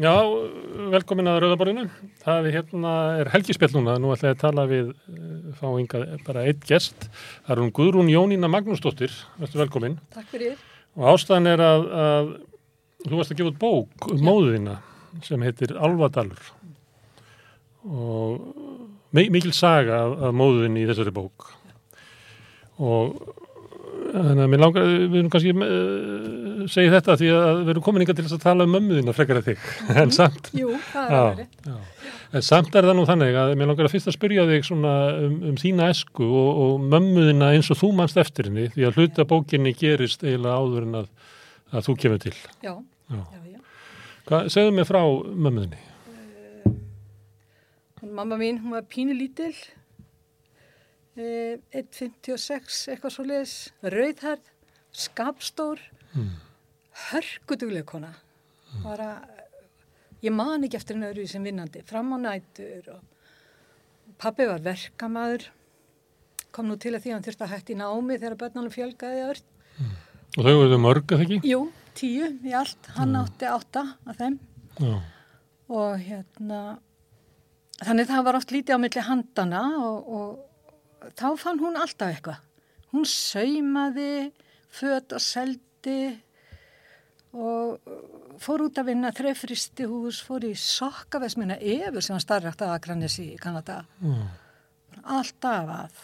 Já, velkomin að Rauðaborðinu. Það er, hérna, er helgispjall núna, nú ætla ég að tala við uh, fá ynga bara eitt gest. Það er hún Guðrún Jónína Magnúsdóttir, velkomin. Takk fyrir. Og ástæðan er að, að þú varst að gefa út bók um móðina sem heitir Alvadalur. Og mikil saga af, móðinni í þessari bók. Og Þannig að mér langar, við erum kannski uh, segja þetta því að við erum komin inga til að tala um mömmuðina frekar að þig, en samt. Jú, það er verið. En samt er það nú þannig að mér langar að fyrst að spyrja þig svona um, um þína esku og, og mömmuðina eins og þú mannst eftir henni, því að hluta bókinni gerist eiginlega áður en að, að þú kemur til. Já, Já. já, já. Hvað, segðu mig frá mömmuðinni. Hún, mamma mín, hún var pínu lítil, eh, 1,56, eitthvað svo leiðis, rauðhærð, skapstór, Mm. hörkudugleg kona. Bara, ég man ekki eftir henni öðru sem vinnandi, fram á nætur og pabbi var verkamaður, kom nú til að því að hann þurfti að hætti námi þegar börnunum fjölgaði öll. Og þau eru mörg, að það ekki? Jú, tíu í allt, hann átti átta af þeim. Já. og hérna þannig það var oft lítið á milli handana og, og þá fann hún alltaf eitthvað. Hún saumaði föt og seldi og fór út að vinna þrefristi hús, fór í sokkavesmina Efur sem var starrakt að Akranis í Kanada. Já. alltaf að.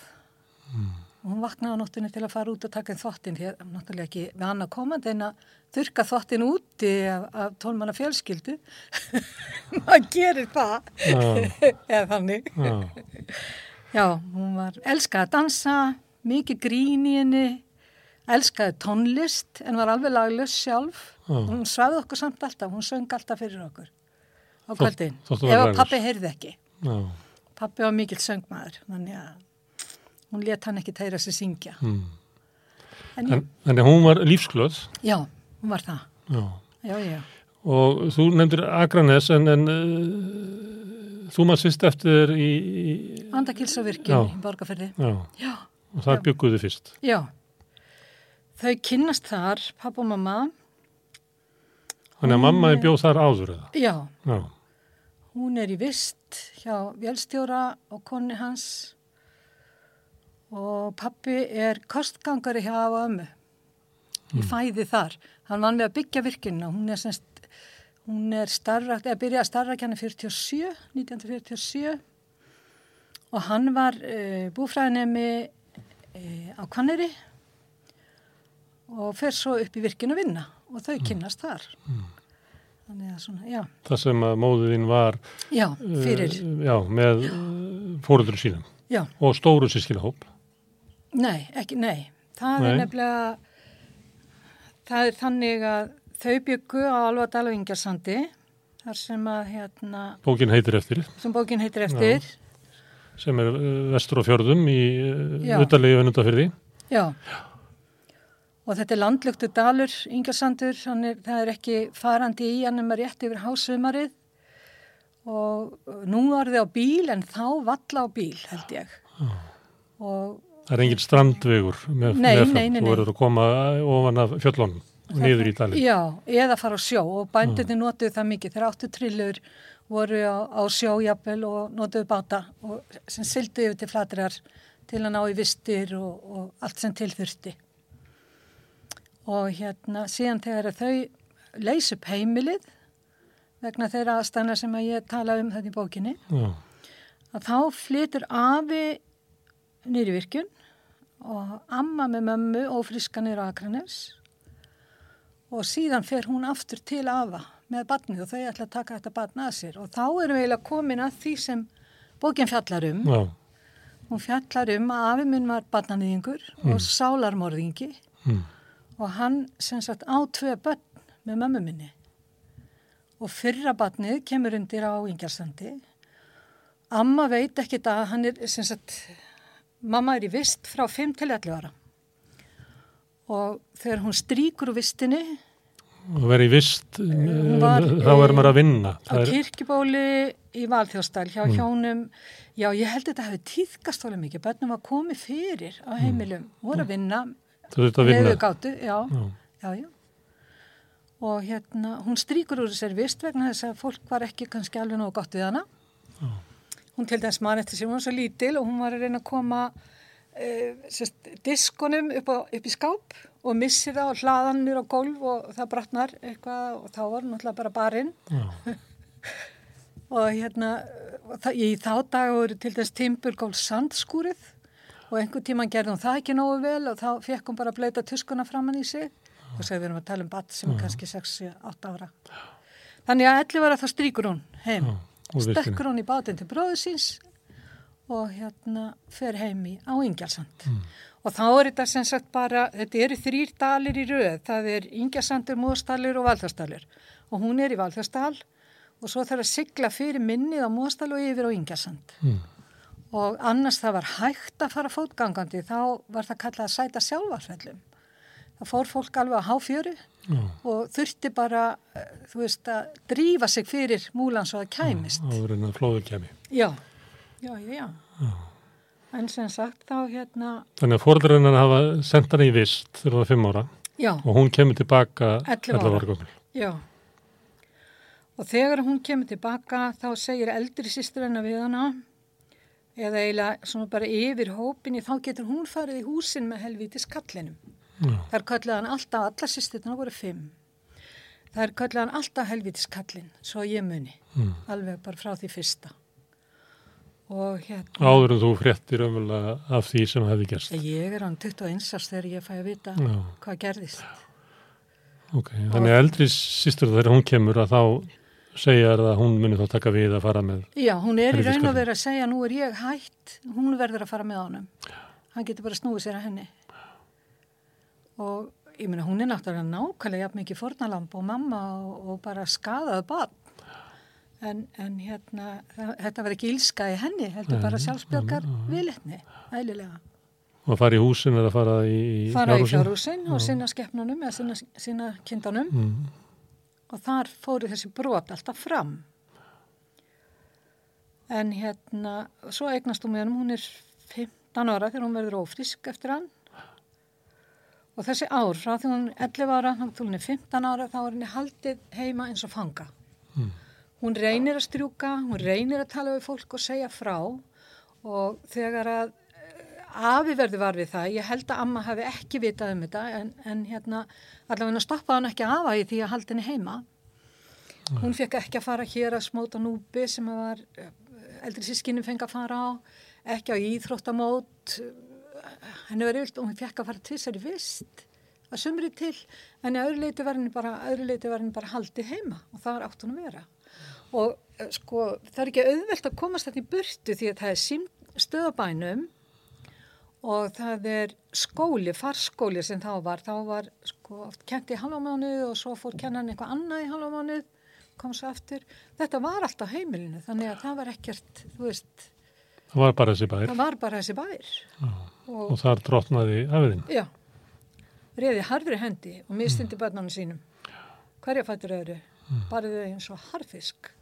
Og hún vaknaði á nóttunni til að fara út og taka þvottin að náttúrulega ekki við hann að koma en að þurka þvottin úti af, af tólmanna fjölskyldu. Maður gerir það. Eða þannig Já. hún var elskaði að dansa mikið grín í henni elskaði tónlist en var alveg laglaus sjálf Já. hún svaði okkur samt alltaf, hún söng alltaf fyrir okkur á kvöldin þótt þú ef værir að laglaus. pappi heyrði ekki Já. pappi var mikill söngmaður þannig að hún let hann ekki tæra sig syngja Mm. en, En, en hún var lífsglöð. já, hún var það Já. já, já, Og þú nefndir Akranes en, en uh, þú maður sýst eftir í, í Andakilsavirkjum í Borgarferði já, já, og það bygguðu fyrst. já. Þau kynnast þar, pappa og mamma. Þannig að mamma er bjóð þar áður eða? já, Já, hún er í vist hjá vélstjóra og konni hans. Og pappi er kostgangari hjá og ömmu. Í fæði þar. Hann vann við að byggja virkjunna hún er semst hún er starrakt, eða byrjaði að starrakjanna 47, 1947 og hann var uh, búfræðinemi uh, á Kvanneri og fer svo upp í virkjun að vinna. Og þau kynnast þar. Þannig að svona, það sem að móðuðinn var já, uh, fyrir. já, með fóröldur sínum. Já, og stóru sískilahóp. Nei, ekki, nei. Það Nei. er nefnilega, það er þannig að þau byggu á Alvadal og Ingersandi, þar sem að, hérna, Bókin heitir eftir, sem bókin heitir eftir. sem er uh, vestur á fjörðum í Já. utalegi önundafyrði. Já. Og þetta er landlugtu dalur, Ingersandur, er, það er ekki farandi í hann nema rétt yfir hásumarið. Og nú var þið á bíl, en þá valla á bíl, held ég. Og Það er engin strandvegur með, Nei, meðfram. nei, nei, Þú verður að koma ofan af fjöllunum og niður í dalinn. Já, eða fara á sjó og bændunni notuðu það mikið. Þeir áttu trillur, voru á, á sjó jafnvel og notuðu báta og sem sildu yfir til flatrar til að ná í vistir og, og allt sem tilþurfti. Og hérna síðan þegar þau leys upp heimilið vegna þeirra aðstæðna sem að ég tala um þetta í bókinni Já, að þá flytur afi nýri virkun og amma með mömmu ófriska nýra Akranes og síðan fer hún aftur til afa með barnið og þau ætla að taka þetta barn að sér og þá erum við eiginlega komin að því sem bókin fjallar um. já, Hún fjallar um að afi minn var barnanýðingur og sálarmorðingi mm. og hann sem sagt á tvö börn með mömmu minni og fyrra barnið kemur undir á Ingersandi. Amma veit ekkit að hann er sem sagt, mamma er í vist frá 5 til 11 ára og þegar hún stríkur úr vistinni og verið vist, Hún var, þá er maður að vinna. á er, kirkjubóli í Valþjóstæl hjá hjónum, já ég held að þetta hefði tíðkast alveg mikið, börnum var komið fyrir á heimilum, voru að vinna, þú þurft að vinna. leiðu gátu, já, Já. já, já. og hérna, hún stríkur úr þessari vist vegna þess að fólk var ekki kannski alveg nógu gott við hana. Já. Hún til dæmis mann eftir sem hún var svo lítil og hún var að reyna að koma diskonum upp, á, upp í skáp og missir það og hlaðan nýr á gólf og það brotnar eitthvað og þá var náttúrulega bara barinn. Og hérna og það, í þá dag voru til þess timburgólf sandskúrið og einhver tíma gerði hún það ekki nógu vel og þá fekk hún bara að bleita tuskuna framann í sig. Og svo við erum að tala um batt sem er kannski 6-8 ára. Þannig að 11 ára þá stríkur hún heim. Stekkur hún í bátinn til bróðu síns og hérna fer heim í á Ingjalsand. Og þá er þetta sem sagt bara þetta eru þrýr dalir í röð. Það er Ingjalsandur, Móðstalur og Valþarstalur og hún er í Valþarstal og svo þarf að sigla fyrir minnið á Móðstal og yfir á Ingjasand Mm. og annars það var hægt að fara fótgangandi þá var það kallað að sæta sjálfarsvellum það fór fólk alveg á háfjöru Já. og þurfti bara eh, þú veist að drífa sig fyrir múlan svo að kæmist. Áður en að flóður kemi. já, já, já, já. en sem sagt þá hérna Þannig að fóreldrarinnar hafa sendt hana í vist þegar hún var fimm ára já, og hún kemur tilbaka 11 11 ára. gömul. já og þegar hún kemur tilbaka þá segir eldri sýstur hennar við hana eða eiginlega svona bara yfir hópinni þá getur hún farið í húsin með helvítis kallinum Já. þar kölluði hann alltaf, alla sýsturna voru fimm þar kölluði hann alltaf helvítis kallin svo ég muni Mm. alveg bara frá því fyrsta hérna Áður en þú fréttir ömulega af því sem hefði gerst. ég er hann 21 árs þegar ég fæ að vita Já. hvað gerðist Ok, þannig að eldri sýstur þegar hún kemur að þá segja þér að hún muni þá taka við að fara með. Já, hún er í raun og verið að segja nú er ég hætt, hún verður að fara með honum. Hann getur bara snúið sér að henni. Og ég meina hún er náttúrulega nákvæmlega jafn mikið fornalamb og mamma og, og bara skadaðu barn. En, en hérna, þetta var ekki ílska í henni, heldur bara sjálfsbjörgar viðletni, eðlilega. Og fara í húsin eða fara í, í Fara í fjárhúsin. fjárhúsin og sinna skeppnunum eða sinna, sinna kindunum Mm. og þar fóru þessi brot alltaf fram. En hérna, svo eignast hún með hann, hún er 15 ára þegar hún verður ófrisk eftir hann. Og þessi ár, frá því hún er 11 ára, þá er 15 ára, þá er henni haldið heima eins og fanga. Mm. Hún reynir að strjúka, hún reynir að tala við fólk og segja frá og þegar að eh, afi verður var við það, ég held að amma hafi ekki vitað um þetta en, en hérna allavega stoppaði hann ekki afa í því að halda henni heima. Hún fekk ekki að fara hér að smóta núbi sem að var eh, eldri sískinni fengi að fara á, ekki á íþróttamót, henni var yfirlt og hún fekk að fara tvisar í vist að sumri til, en í öðru leiti var henni bara, bara haldið heima og það var átt hún að vera. Og eh, sko, það er ekki auðvelt að komast þetta í burtu því að það er stöðabænum og það er skóli, farskóli sem þá var. Þá var sko oft kent í halvamánuð og svo fór kennan eitthvað annað í halvamánuð, kom svo aftur. Þetta var alltaf heimilinu þannig að það var ekkert, þú veist, Það var bara þessi bær það var bara þessi bær. Og, og þar drotnaði afiðin. já, reyði harfri hendi og mistundi barnanum sínum. Hverja fættur öðru? Bara þau eins og harfisk.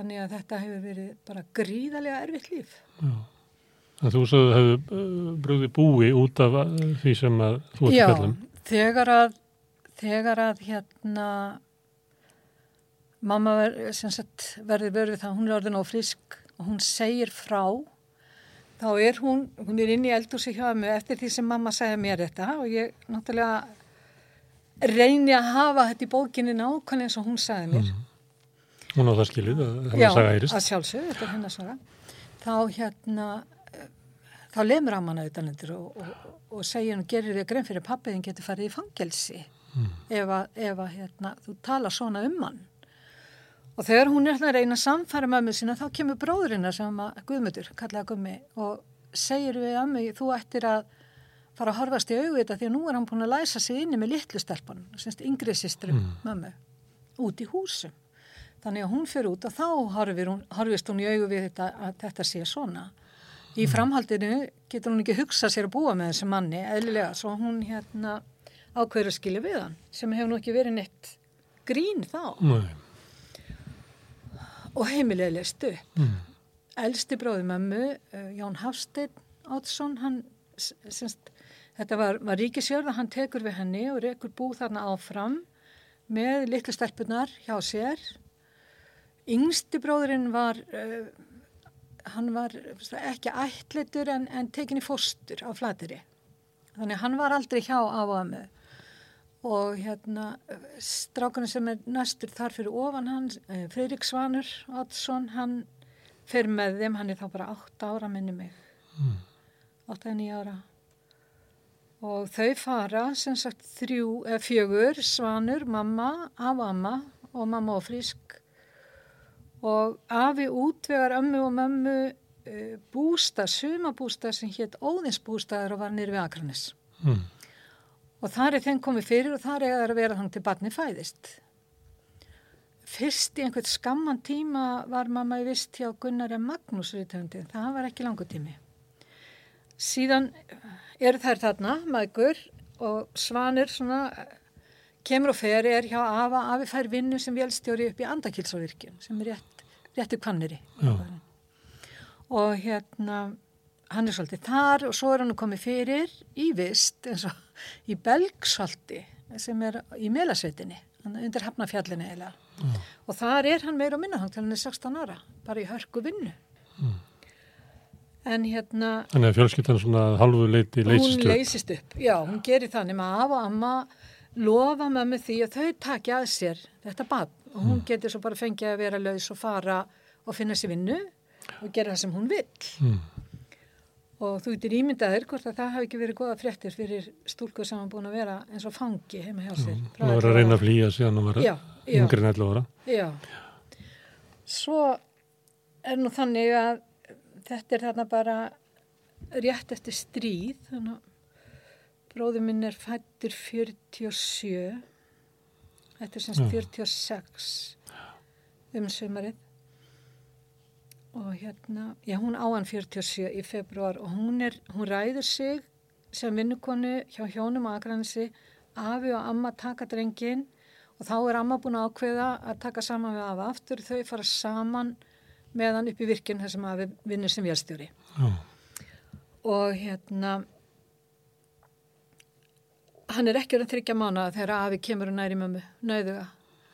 Þannig að þetta hefur verið bara gríðarlega erfitt líf. Já. En þú sagði að hefðu uh, brúði búi út af uh, því sem að þú ert Já, að kallum. þegar að, þegar að hérna mamma ver, sagt, verður verið það, hún er orðin á frisk og hún segir frá, þá er hún, hún er inn í eldhúsi hjá mig eftir því sem mamma segja mér þetta og ég náttúrulega reyni að hafa þetta í bókinni nákvæmlega eins og hún sagði mér. Hún á það skilið að hennar Já, saga heyrist. að sjálfsög, þetta er hennar saga. Þá hérna, eh, þá lemur hann hana utan undir og, og, og segir hún, gerir þig grein fyrir pappiðin getur farið í fangelsi ef, að, ef að hérna, þú tala svona um hann. Og þegar hún er hérna að reyna að samfæra mömmu sína, þá kemur bróðurina sem að Guðmundur, kallaða Gummi, og segir við ömmu, þú ættir að fara að horfast í þetta því að nú er hann búin að læsa sig inni með litlu stelpunum, semst yngri systrum mömmu, út í húsum. Þannig að hún fyrir út og þá horfir hún, horfist hún í augu við þetta að þetta sé svona. Í framhaldinu getur hún ekki hugsað sér að búa með þessu manni, eðlilega, svo hún hérna ákveður að skilja við hann, sem hefur nú ekki verið neitt grín þá Nei. og heimilega leist upp. Mm. Elsti bróði mömmu, uh, Jón Hafsteinn Átsson, hann, semst, þetta var, var ríkisjörða, hann tekur við henni og rekur bú þarna áfram með litlu stelpunar hjá sér. Yngsti bróðurinn var, uh, hann var ekki ætlitur en, en tekin í fóstur á flateri. Þannig að hann var aldrei hjá af og að með. Og hérna, strákunum sem er næstur þar fyrir ofan hans, uh, Freirik Svanur Oddsson, hann fer með þeim, hann er þá bara 8 ára minni mig. Mm. 8-9 ára og þau fara sem sagt þrjú, eða fjögur, svanur, mamma, af amma og mamma og frísk og afi útvegar ömmu og mömmu uh, bústað, sumabústað sem hétt óðinsbústaður og var nýri við Akranis mm. og þar er þenn komið fyrir og þar er að vera þannig til barni fæðist fyrst í einhvern skamman tíma var mamma í vist hjá Gunnar M. Magnús það var ekki langu tími síðan eru þær þarna, maður, og Svanur svona, kemur og fer, er hjá Afa, Afi fær vinnu sem velstjóri upp í Andakilsóvirkjum, sem er rétt, réttu kvanniri. Og hérna, hann er svolítið þar og svo er hann komið fyrir í vist, eins og í Belgsalti, sem er í Melasveitinni, undir Hafnafjallinni eiginlega. Og þar er hann meira og minna, hann er 16 ára, bara í hörku vinnu. Mm. En hérna... Þannig að fjölskyldan svona halvu leiti leysist upp. Hún leysist upp, já, hún gerir þannig maður af og amma lofa mömmu því að þau takja að sér þetta bad og hún mm. getur svo bara fengið að vera laus og fara og finna sér vinnu og gera það sem hún vil. Mm. Og þú getur ímyndaðir hvort að það hafi ekki verið goða fréttir fyrir stúlku sem hafa búin að vera eins og fangi heima hjá sér. Það var að reyna að flýja síðan og vera yngri en 11 ára. Já, svo er nú þannig að þetta er þarna bara rétt eftir stríð þannig að bróður minn er fættur 47 þetta er semst 46 um sömarið og hérna já hún áan 47 í februar og hún er, hún ræður sig sem vinnukonu hjá hjónum á Akransi afi og amma taka drengin og þá er amma búin að ákveða að taka saman við afa aftur. Þau fara saman meðan upp í virkin að við vinnum sem vélstjóri. Oh. og hérna hann er ekki að þryggja mánu þegar afi kemur og næri mömmu nöyðuga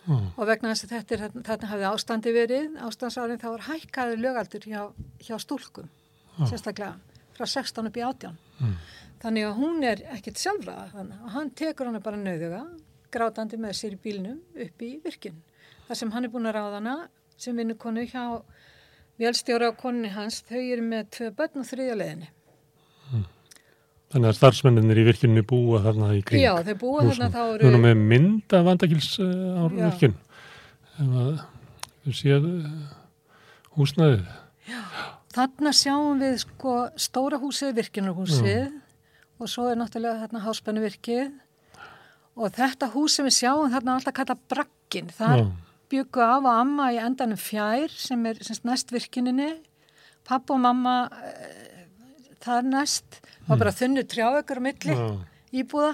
oh. og vegna þess að þetta er þarna hafið ástandi verið ástandsárið þá er hækkaður lögaldur hjá, hjá stúlkum oh. sérstaklega frá 16 upp í 18 mm. þannig að hún er ekkit sjálfraða og hann tekur hann bara nöyðuga grátandi með sér í bílnum upp í virkin þar sem hann er búin að ráða hana sem vinnukonu hjá Vélstjóra og konni hans, þau eru með tvö börn og þriðja leðinni. Þannig að starfsmenninir í virkjunni búa þarna í kring. Já, þau búa húsum. þarna þá eru... Erum með mynd af vandakils uh, á virkjun. Þú séð uh, húsnaðið. Já, þarna sjáum við sko stóra húsið, virkjunarhúsið Já. og svo er náttúrulega þarna háspennuvirkið og þetta hús sem við sjáum þarna alltaf kalla brakkin. Það er byggu af og amma í endanum fjær sem er semst, næst virkininni papp og mamma e, þar næst var mm. bara þunnu trjáökar á milli mm. íbúða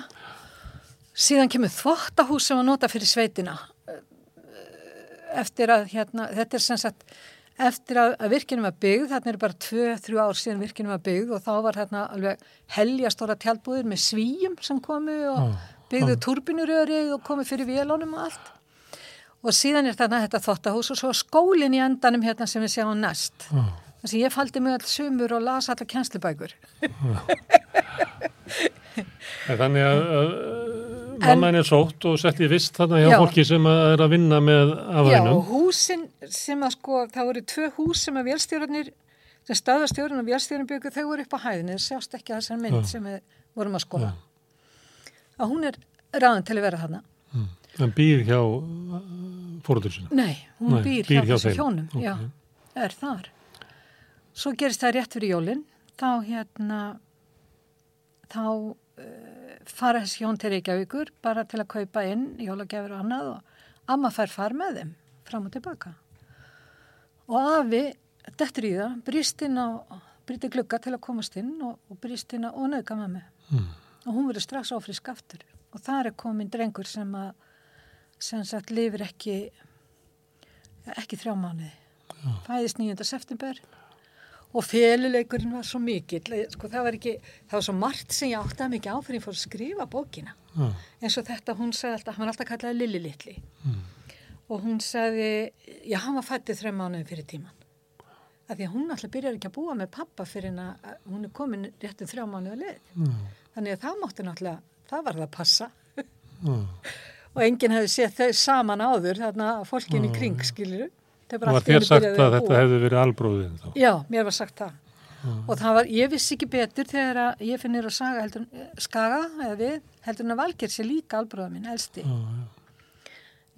síðan kemur þvóttahús sem var nota fyrir sveitina eftir að hérna, þetta er sem sagt eftir að, að virkinu var byggð, þarna er bara 2-3 ár síðan virkinu var byggð og þá var hérna alveg heljastóra tjálbúðir með svíjum sem komu og byggðu turbinuröri og komu fyrir vélónum og allt og síðan er þarna þetta þottahús og svo skólinn í endanum hérna sem við sjáum næst oh. Þannig að ég faldi mig alls sumur og las allar kjenslubækur Þannig að, að mamma henni er sótt og sett í vist þarna hjá já, fólki sem er að vinna með afhænum Já, húsin sem að sko það voru tvö hús sem að velstjórnir sem staðastjórn og velstjórn byggur þau voru upp á hæðinni, það sjást ekki að þessar mynd já. sem við vorum að skoða að hún er ráðan til að vera þarna. En býr hjá fóröldur sinna? Nei, hún Nei, býr, býr hjá, hjá þessu hjónum, okay. já, er þar. Svo gerist það rétt fyrir jólinn, þá hérna, þá uh, fara þessi hjón til Reykjavíkur bara til að kaupa inn jólagjafur og annað og amma fær far með þeim fram og tilbaka. Og afi, dettur í það, brist inn á, briti glugga til að komast inn og, og brist inn á og nöðka með mig. Mm. Og hún verið strax áfrisk aftur og þar er komin drengur sem að sem sagt lifir ekki ekki þrjá mánuði fæðist 9. september og féluleikurinn var svo mikill. Sko það var ekki, það var svo margt sem ég átti að mikið á fyrir að að skrifa bókina. Já. eins og þetta, hún sagði alltaf, hann var alltaf kallaði Lilli litli. Mm. og hún sagði, já, hann var fættið þrejum mánuðin fyrir tíman af því að hún alltaf byrjar ekki að búa með pappa fyrir en að hún er komin réttum þrjá mánuða leið. Já. þannig að það mátti náttúrulega, það var það að passa. Og enginn hefði séð þau saman áður þarna fólkin í kring, skilur þau Og í þér sagt að búa. þetta hefði verið albróðin þá? Já, mér var sagt það. Og það var, ég vissi ekki betur þegar að ég finnir að saga heldur, eh, skaga, eða við, heldur en að Valgeir sé líka albróða minn, elsti.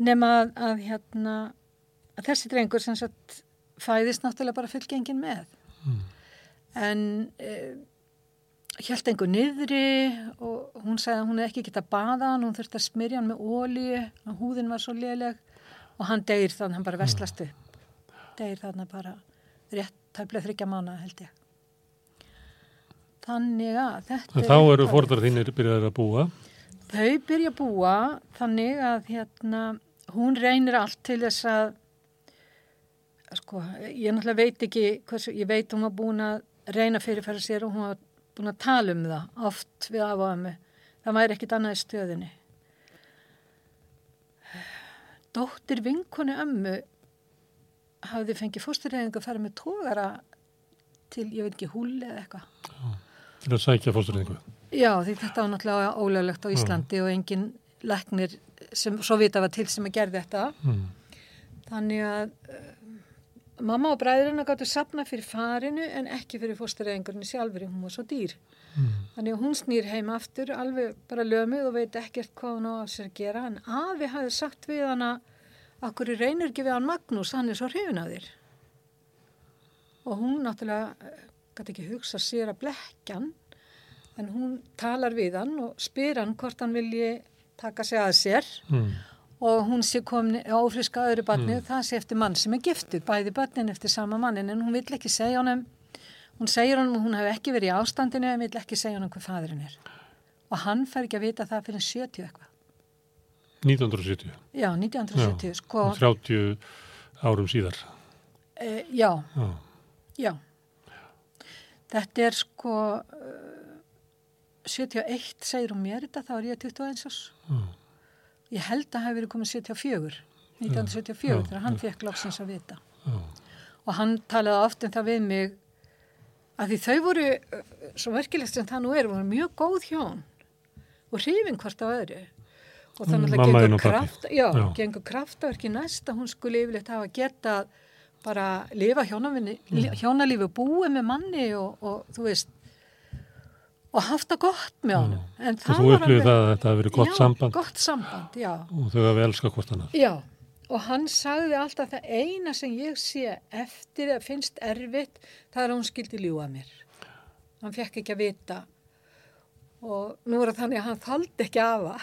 Nefn að, að hérna, að þessi drengur sem sagt fæðist náttúrulega bara fullgengin með. Mm. En e, held einhver niðri og hún sagði að hún hefði ekki getað baða hann, hún þurfti að smyrja hann með ólíu, og húðin var svo léleg og hann deyr þannig, hann bara vestlast upp. Deyr þannig bara rétt tæflega þryggja mánu held ég. Þannig að þetta En þá eru fordrar þínir byrjaðir að búa. Þau byrja að búa þannig að hérna, hún reynir allt til þess að sko, ég náttúrulega veit ekki hversu, ég veit hún var búin að reyna fyrirfæra sér og hún var búin að tala um það oft við ömmu það væri ekkit annað í stöðinni Dóttir vinkonu ömmu hafði fengið fósturreyðingu að fara með tógara til, ég veit ekki, húli eða eitthvað til að sækja fóstureyðingu. Já, því þetta var náttúrulega ólöglegt á Íslandi og engin læknir sem svo vita var til sem að gerði þetta. Mm. Þannig að uh, mamma og bræðurinn gáttu sapna fyrir farinu en ekki fyrir fóstureyðingurinn sjálfur, hún var svo dýr. Mm. Þannig að hún snýr heim aftur, alveg bara lömuð og veit ekkert hvað hún á að sér gera. En afi hafði sagt við hana, akkur reynir ekki við hann Magnús, hann er svo hrifin af þér. Og hún náttúrulega gæti ekki hugsa sér að blekja hann, en hún talar við hann og spyr hann hvort hann vilji taka sig að sér. Mm. og hún sé komin áfriska öðru barni það sé eftir mann sem er giftur, bæði barnin eftir sama mannin en hún vill ekki segja honum. Hún segir honum að hún hef ekki verið í ástandinu en vill ekki segja honum hvað fadurinn er. Og hann fær ekki að vita það fyrir 70 eitthvað 1970. já, 1970 sko, 30 árum síðar. e, já, Já. já þetta er sko uh, 71 segir hún mér þetta, þá er ég 21 árs Já. ég held að hafi verið komið 74 1974 Já, þegar hann fekk loksins að vita Já. og hann talaði oft um það við mig að því þau voru uh, svo merkilegt sem það nú er, voru mjög góð hjón og hrifin hvort af öðru og Mm, þannig að mamma þín gengur og kraft já, Já. gengur kraftaverki næst að hún skulle yfirleitt hafa geta bara lifa Mm. hjónalífi búið með manni og, og þú veist og haft það gott með honum en Og það þú var alveg- það að þetta hafi verið gott já, samband gott samband, já og þau hafi elskað hvort annað. Já, og hann sagði alltaf það eina sem ég sé eftir að finnst erfitt, það er að hún skildi ljúa mér. Hann fekk ekki að vita og nú er það þannig að hann þaldi ekki afa,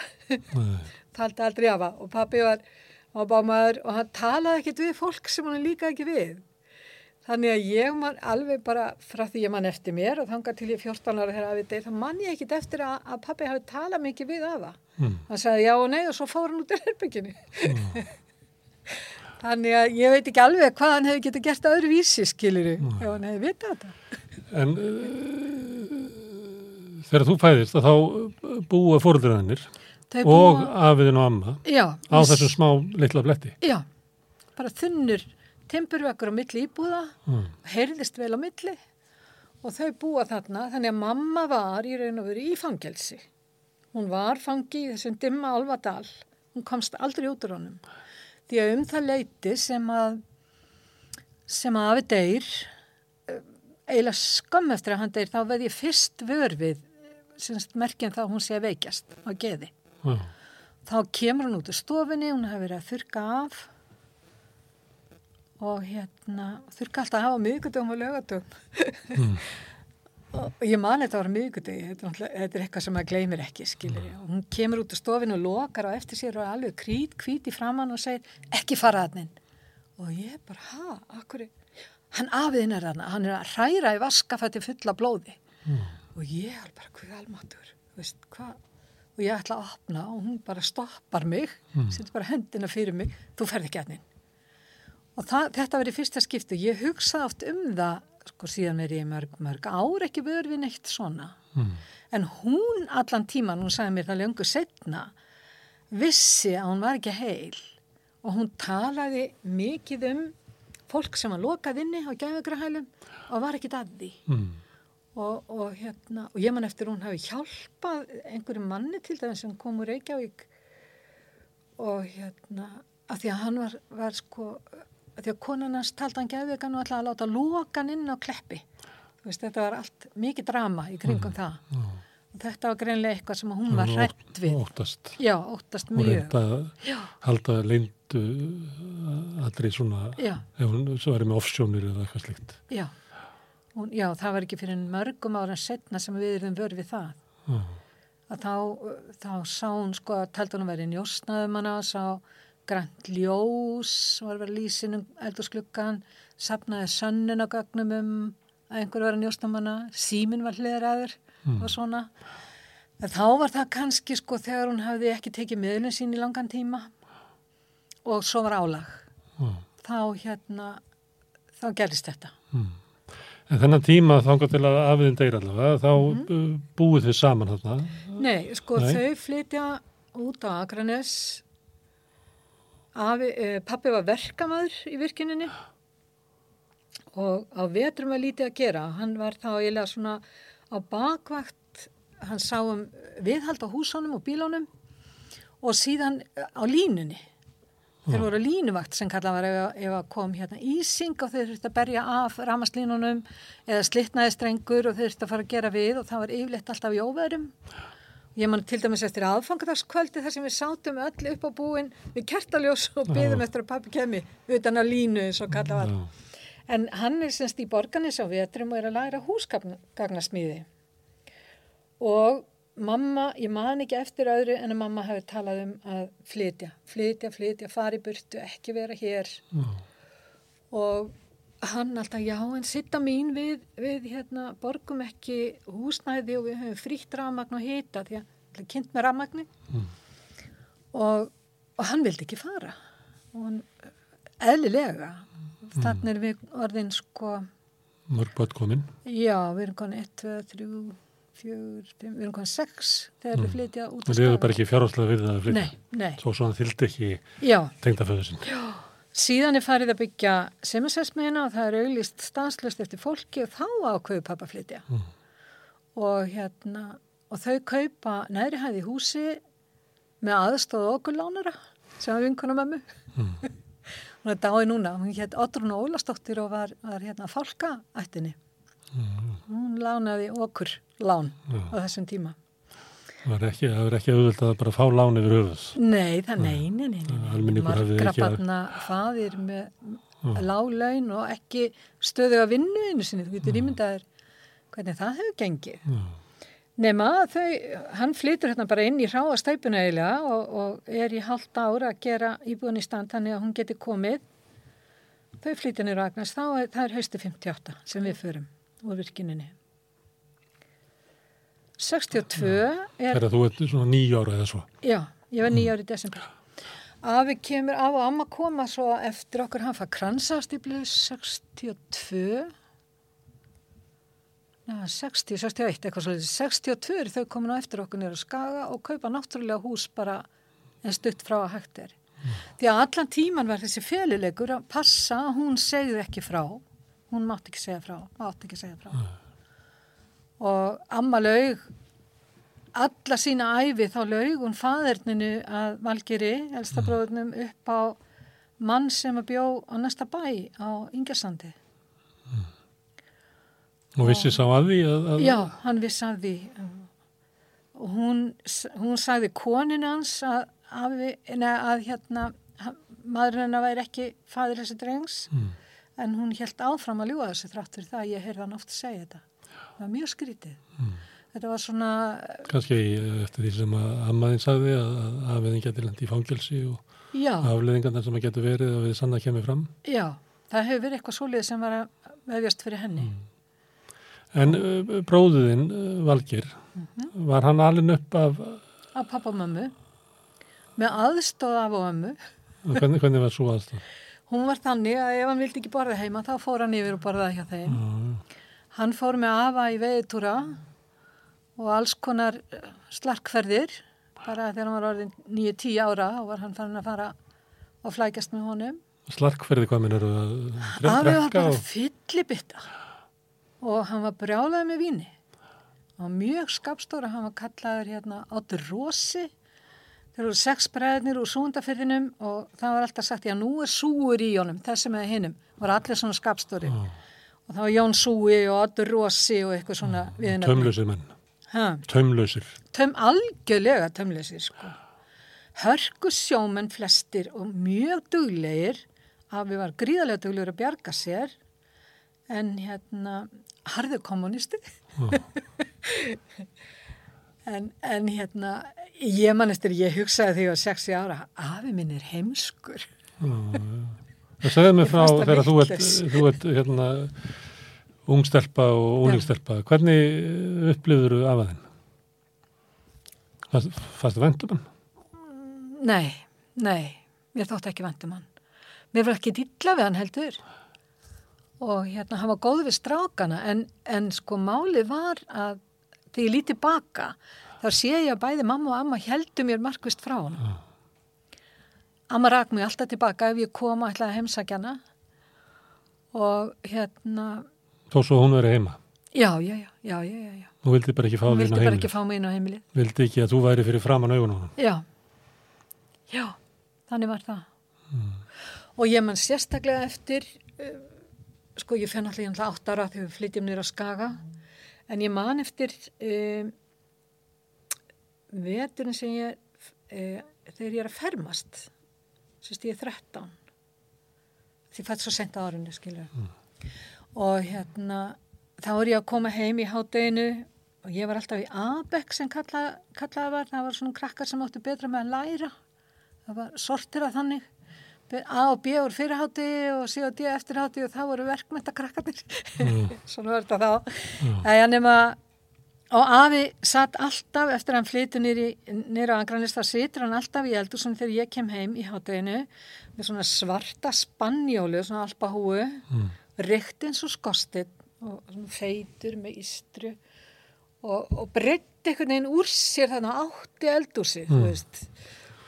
þaldi aldrei afa og pappi var ábámaður og hann talaði ekkert við fólk sem hann líka ekki við. Þannig að ég man alveg bara frá því ég man eftir mér og þangað til ég 14 ára þegar afi deg, þá man ég ekkert eftir að, að pappi hafi talað mikið við afa. Mm. Hann sagði já og nei og svo fór hann út í herbygginu. Þannig að ég veit ekki alveg hvað hann hefði getið gert öðru vísi, skiluru, ef hann hefði vitað þetta. En uh, þegar þú fæðist að þá búa fóröldraðinir Þau og búa- afiðin og amma já, á þessum smá litla bletti. Já, bara þunnur timburvekkur á milli íbúða, Mm. heyrðist vel á milli og þau búa þarna, þannig að mamma var í raun og veru í fangelsi. Hún var fangi í þessum dimma alvadal, hún komst aldrei út úr honum. Því að um það leiti sem að sem að afi deyr eh, eiginlega skömm eftir að hann deyr þá veð ég fyrst vör við semst merkinn þá hún sé að veikjast á geði. Já. Þá kemur hún út úr stofinni, hún hefur verið að þurka af og hérna þurka alltaf af á miðgudum og lögatum. og ég man þetta var miðgudegi, þetta, er er eitthvað sem maður gleymir ekki, skilur ég. Og hún kemur út úr stofinu og lokar á eftir sér og er alveg krít, í framann og segir ekki fara hann inn. Og ég bara, ha, akkur, hann afiðin er hann, hann er að hræra í vaskafætti fulla blóði. Og ég alveg bara, hvað almatur, veist? Og ég ætla að opna og hún bara stoppar mig, setur bara hendina fyrir mig, þú ferð ekki hann inn. Og það, þetta verið fyrsta skipti. Ég hugsaði oft um það, sko síðan er ég mörg, mörg ár ekki vör við neitt svona. Mm. En hún allan tíman, hún sagði mér það löngu setna, vissi að hún var ekki heil og hún talaði mikið um fólk sem var lokað inni á gæfugrahælum og var ekkit að því. Mm. Og, og, hérna, og ég man eftir hún hafi hjálpað einhverju manni til það sem kom úr Reykjavík. Og hérna að því að hann var, var sko að því að konan hans taldi hann geðveikan og ætlaði að láta loka hann inn á kleppi. Þú veist, þetta var allt mikið drama í kringum það. Já. og þetta var greinlega eitthvað sem hún var hrætt við. Óttast. já, óttast Og reynda að halda leyndu allri svona, já, ef hún svo verið með offsjónir eða eitthvað slíkt. já hún, já, það var ekki fyrir mörgum ára setna sem við erum vörð við það Já. að þá, þá sá hún sko að að vera njósnaðum hana, sá grænt ljós, var verið lýsinum eldursluggan, sapnaði sönnun á gagnum um að einhver var að njósna um hana, símin var hliðraður og svona. En þá var það kannski sko þegar hún hafði ekki tekið miðlun sín í langan tíma og svo var álag. Já. Þá hérna, þá gerist þetta. Mm. En þennan tíma þangað til að afiðin deyr allavega, þá mm búið þið saman þarna. Nei, sko Nei. þau flytja út á Akranes Afi, eh, pappi var verkamaður í virkininni og á vetrum var lítið að gera. Hann var þá eiginlega svona á bakvakt. Hann sá um viðhald á húsánum og bílánum og síðan á línunni þeir voru línuvakt sem kallað var ef, ef að kom hérna ísing og þeir þurfti að berja af ramaslínunum eða slitnaði strengur og þeir þurfti að fara að gera við og það var yfirleitt alltaf í óverum Ég man til dæmis eftir aðfangadagskvöldi þar sem við sátum öll upp á búin við kertaljós og byðum eftir að pappi kemi utan að línu eins og kalla var. En hann er semst í borganis á vetrum og er að læra húsgagnasmíði. Og mamma, ég man ekki eftir öðru en að mamma hafi talað um að flytja, flytja, flytja, fara í burtu, ekki vera hér. Já. Og hann alltaf, já, en sitta mín við, við hérna, borgum ekki húsnæði og við höfum frítt rafmagn og hita því að það er kynnt með rafmagni Mm. og, og hann vildi ekki fara og hann, eðlilega þannig er við orðin sko Mörg börn komin. já, við erum konin 1, 2, 3 4, 5, við erum konin 6 þegar við flytja út Það liður bara ekki fjárháslega við það að flytja. nei, nei, Svo svona þyldi ekki já tengdaföðu sinn. Síðan er farið að byggja seminsessmiðina og það er auglist stanslust eftir fólki og þá ákveðu pappa flytja. Mm. Og hérna, og þau kaupa neðri hæði húsi með aðstóða okkur lánara sem var vinkunum mömmu. Mm. hún er dáið núna, hún hétt Otrún Ólastóttir og var, var hérna fálkaættinni. Mm. Hún lánaði okkur lán Já. á þessum tíma. Það var ekki, ekki auðvöld að bara fá lán yfir höfuð. Nei, það, nei, nei, nei, nei, nei. Almenningur hafði Margra ekki að- barna faðir með láglaun og ekki stöðu að vinnu einu sinni, þú getur ímyndaðir hvernig það hefur gengið. Já. Nema þau, hann flytur hérna bara inn í ráa stæpuna eiginlega og, og er í halda ára að gera íbúin í stand þannig að hún geti komið. Þau flytja niður á Agnars, þá er, það er hausti 58 sem við förum úr virkininni. 62 er Þegar þú ert svona nýja ára eða svo. Já, ég var nýja ári í desember. Afi kemur af og amma koma svo eftir okkur, hann fær kransastýplu 62, já, 60, 61, eitthvað svolítið. 62 er þau komin á eftir okkur nýra skaga og kaupa náttúrulega hús bara en stutt frá að hægt er. Því að allan tíman var þessi féluleikur að passa hún segði ekki frá. Hún mátti ekki segja frá, mátti ekki segja frá. Og amma laug alla sína æfi þá laug hún faðerninu að Valgeri, elsta bróðunum, upp á mann sem að bjó á næsta bæ á Ingersandi. Og vissi sá að því að, að Já, hann vissi af því. Og hún, hún sagði konin hans að, að hérna, maðurinn hennar væri ekki faður þessi drengs, Mm. en hún held áfram að ljúa þessu þrátt fyrir það að ég heyrði hann oft segja þetta. Það var mjög skrítið. Mm. Þetta var svona, kannski eftir því sem að ammaðin sagði að, að afiðin geti lendi í fangelsi og afleðingarnar sem að getur verið og við sann að kemur fram. já, það hefur verið eitthvað svolítið sem var að vefjast fyrir henni. En uh, bróðuðinn, Valgir, Mhm. var hann alin upp af, af pappa og mömmu með aðstóð af og mömmu hvernig, hvernig var svo aðstæð? hún var þannig að ef hann vildi ekki borða heima þá fór hann yfir og borðaði hjá þeim Já, hann fór með afa í veiðtúra og alls konar eh, slarkferðir bara þegar hann var orðin 9-10 ára og var hann farin að fara og flækjast með honum. Slarkferði hvað minn eru að Afi var bara og... fyllibitta. Og hann var brjálaði með víni. Og mjög skapstóra hann var kallaður hérna Áttur Rósi þeir eru sex bræðnir úr súndafyrðinum og það var alltaf sagt já nú er súur í honum. Þessum eða hinnum var allir svona skapstóri Já. Og það var Jón Súi og Áttur Rósi og eitthvað svona viðnefni Tömlausir menn. Tömlausir. töm, algjörlega tömleysir sko. hörku sjómenn flestir og mjög duglegir. Að við var gríðarlega duglegur að bjarga sér. En hérna harður kommunisti en, en hérna ég mannestur, ég hugsaði því að 60 ára, afi minn er heimskur Það segði mig frá þegar þú ert, þú ert hérna, ungstelpa og úlingstelpa. Hvernig upplifður þú af aðeins? Fannst það vendum hann? nei, nei, mér þótti ekki vandum hann mér var ekki dilla við hann heldur og hérna hann var góð við strákana en, en sko máli var að þegar ég líti baka þá sé ég að bæði mamma og amma heldur mér markvist frá hann amma rak mig alltaf tilbaka ef ég kom að ætlaði að heimsækja hana og hérna Þó svo hún verið heima. já, já, já, já, já, já, já. Hún vildi bara ekki fá hún þín á vildi bara heimilið. ekki fá mig inn á heimilið Vildi ekki að þú væri fyrir framan augun á hann. Já, já, þannig var það. Og ég mann sérstaklega eftir, uh, sko ég fenn allir hérna átt ára þegar við flytjum nýra á Skaga, en ég man eftir um, veturinn sem ég, uh, þegar ég er að fermast, sérst ég er 13, því fætt svo sent á árunni, skilju. Og hérna, þá er ég að koma heim í hádeginu og ég var alltaf í ABEC sem kalla, kallaði var, það var svona krakkar sem áttu betra með að læra, það var sortir að þannig, A og B voru fyrirhátti og C og D eftirhátti og þá voru verkmynda krakkarnir, svona var þetta þá. Eða nema, og afi satt alltaf eftir að hann flytu nýra á Angranlista, situr hann alltaf í eldursun þegar ég kem heim í hátteginu með svona svarta spannjólu, svona alpahúu, mm. reykt eins og skostið og svona feitur með ístru og, og breytti einhvern veginn úr sér þannig átti eldúsi, þú veist.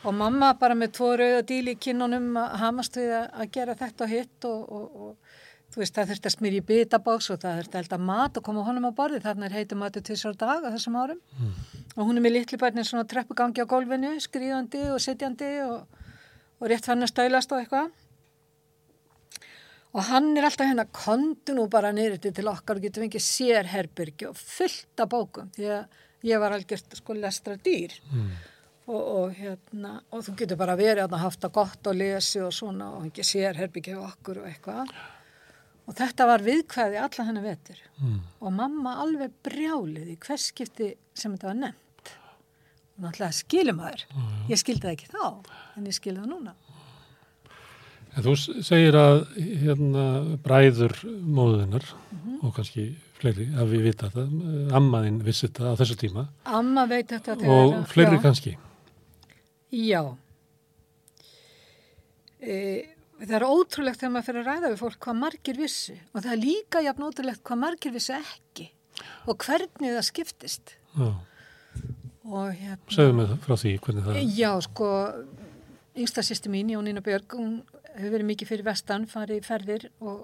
Og mamma bara með tvo rauða díl í kinnunum að hamast við að gera þetta og hitt og, og, og þú veist það þurfti að smyrja í bitabóks og það þurfti að elda mat og koma honum á borði þarna er heitum matu tvisar dag á þessum árum. Og hún er með litli bærnin svona treppugangi á gólfinu, skrýðandi og setjandi og, og rétt fann að stælast og eitthvað. Og hann er alltaf hérna kontu nú bara nýriti til okkar og getur fengið sér herbyrgi og fullt af bókum. Því að ég var algjört sko lestra dýr og, og hérna og þú getur bara verið að haft það gott og lesi og svona og ekki sér herbyrgi á okkur og eitthvað og þetta var viðkvæði alla hennar vetur. Mm. og mamma alveg brjálið í hvers skipti sem þetta var nefnt. Og náttúrulega skilum maður. Ég skildi það ekki þá en ég skildi það núna. En þú segir að hérna, bræður móðunar Mhm. og kannski fleiri að við vita það, ammaðinn vissi þetta á þessu tíma. Amma veit þetta og fleiri já, kannski. já. E, það er ótrúlegt þegar maður fyrir að ræða við fólk hvað margir vissi og það er líka jafn ótrúlegt hvað margir vissi ekki og hvernig það skiptist Já. og hérna Segðu mig frá því hvernig það Já, sko, yngsta sýsti mín, Jónína Björg, hún hefur verið mikið fyrir vestan, farið ferðir og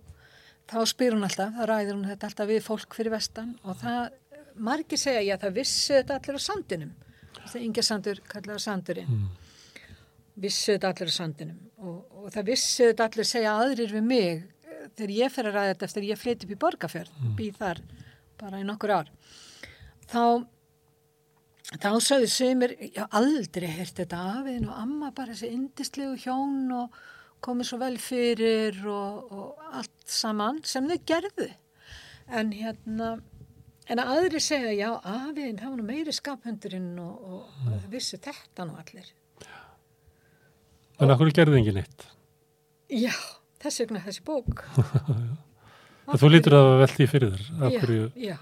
þá spyr hún alltaf, þá ræðir hún þetta alltaf við fólk fyrir vestan og það, margir segja, já, það vissi þetta allir á sandinum. Það er sandur, kallar sandurinn. Mm. Vissi þetta allir á sandinum og, og það vissi þetta allir segja aðrir við mig eh, þegar ég fer að ræða þetta eftir ég flytti upp í Borgafjörð, býð þar bara í nokkur ár. Þá þá sagði sögumir, já aldrei heyrt þetta afiðin og amma bara þessi indislegu hjón og komið svo vel fyrir og, og allt saman sem þau gerðu. En hérna, en að aðri segja, já afiðin, það var nú meiri skaphundurinn og, og, þau vissu þetta nú allir. En akkur gerði engin eitt. Já, þess vegna þessi bók. En þú lítur að velta í fyrir þér. Já, hverju, já.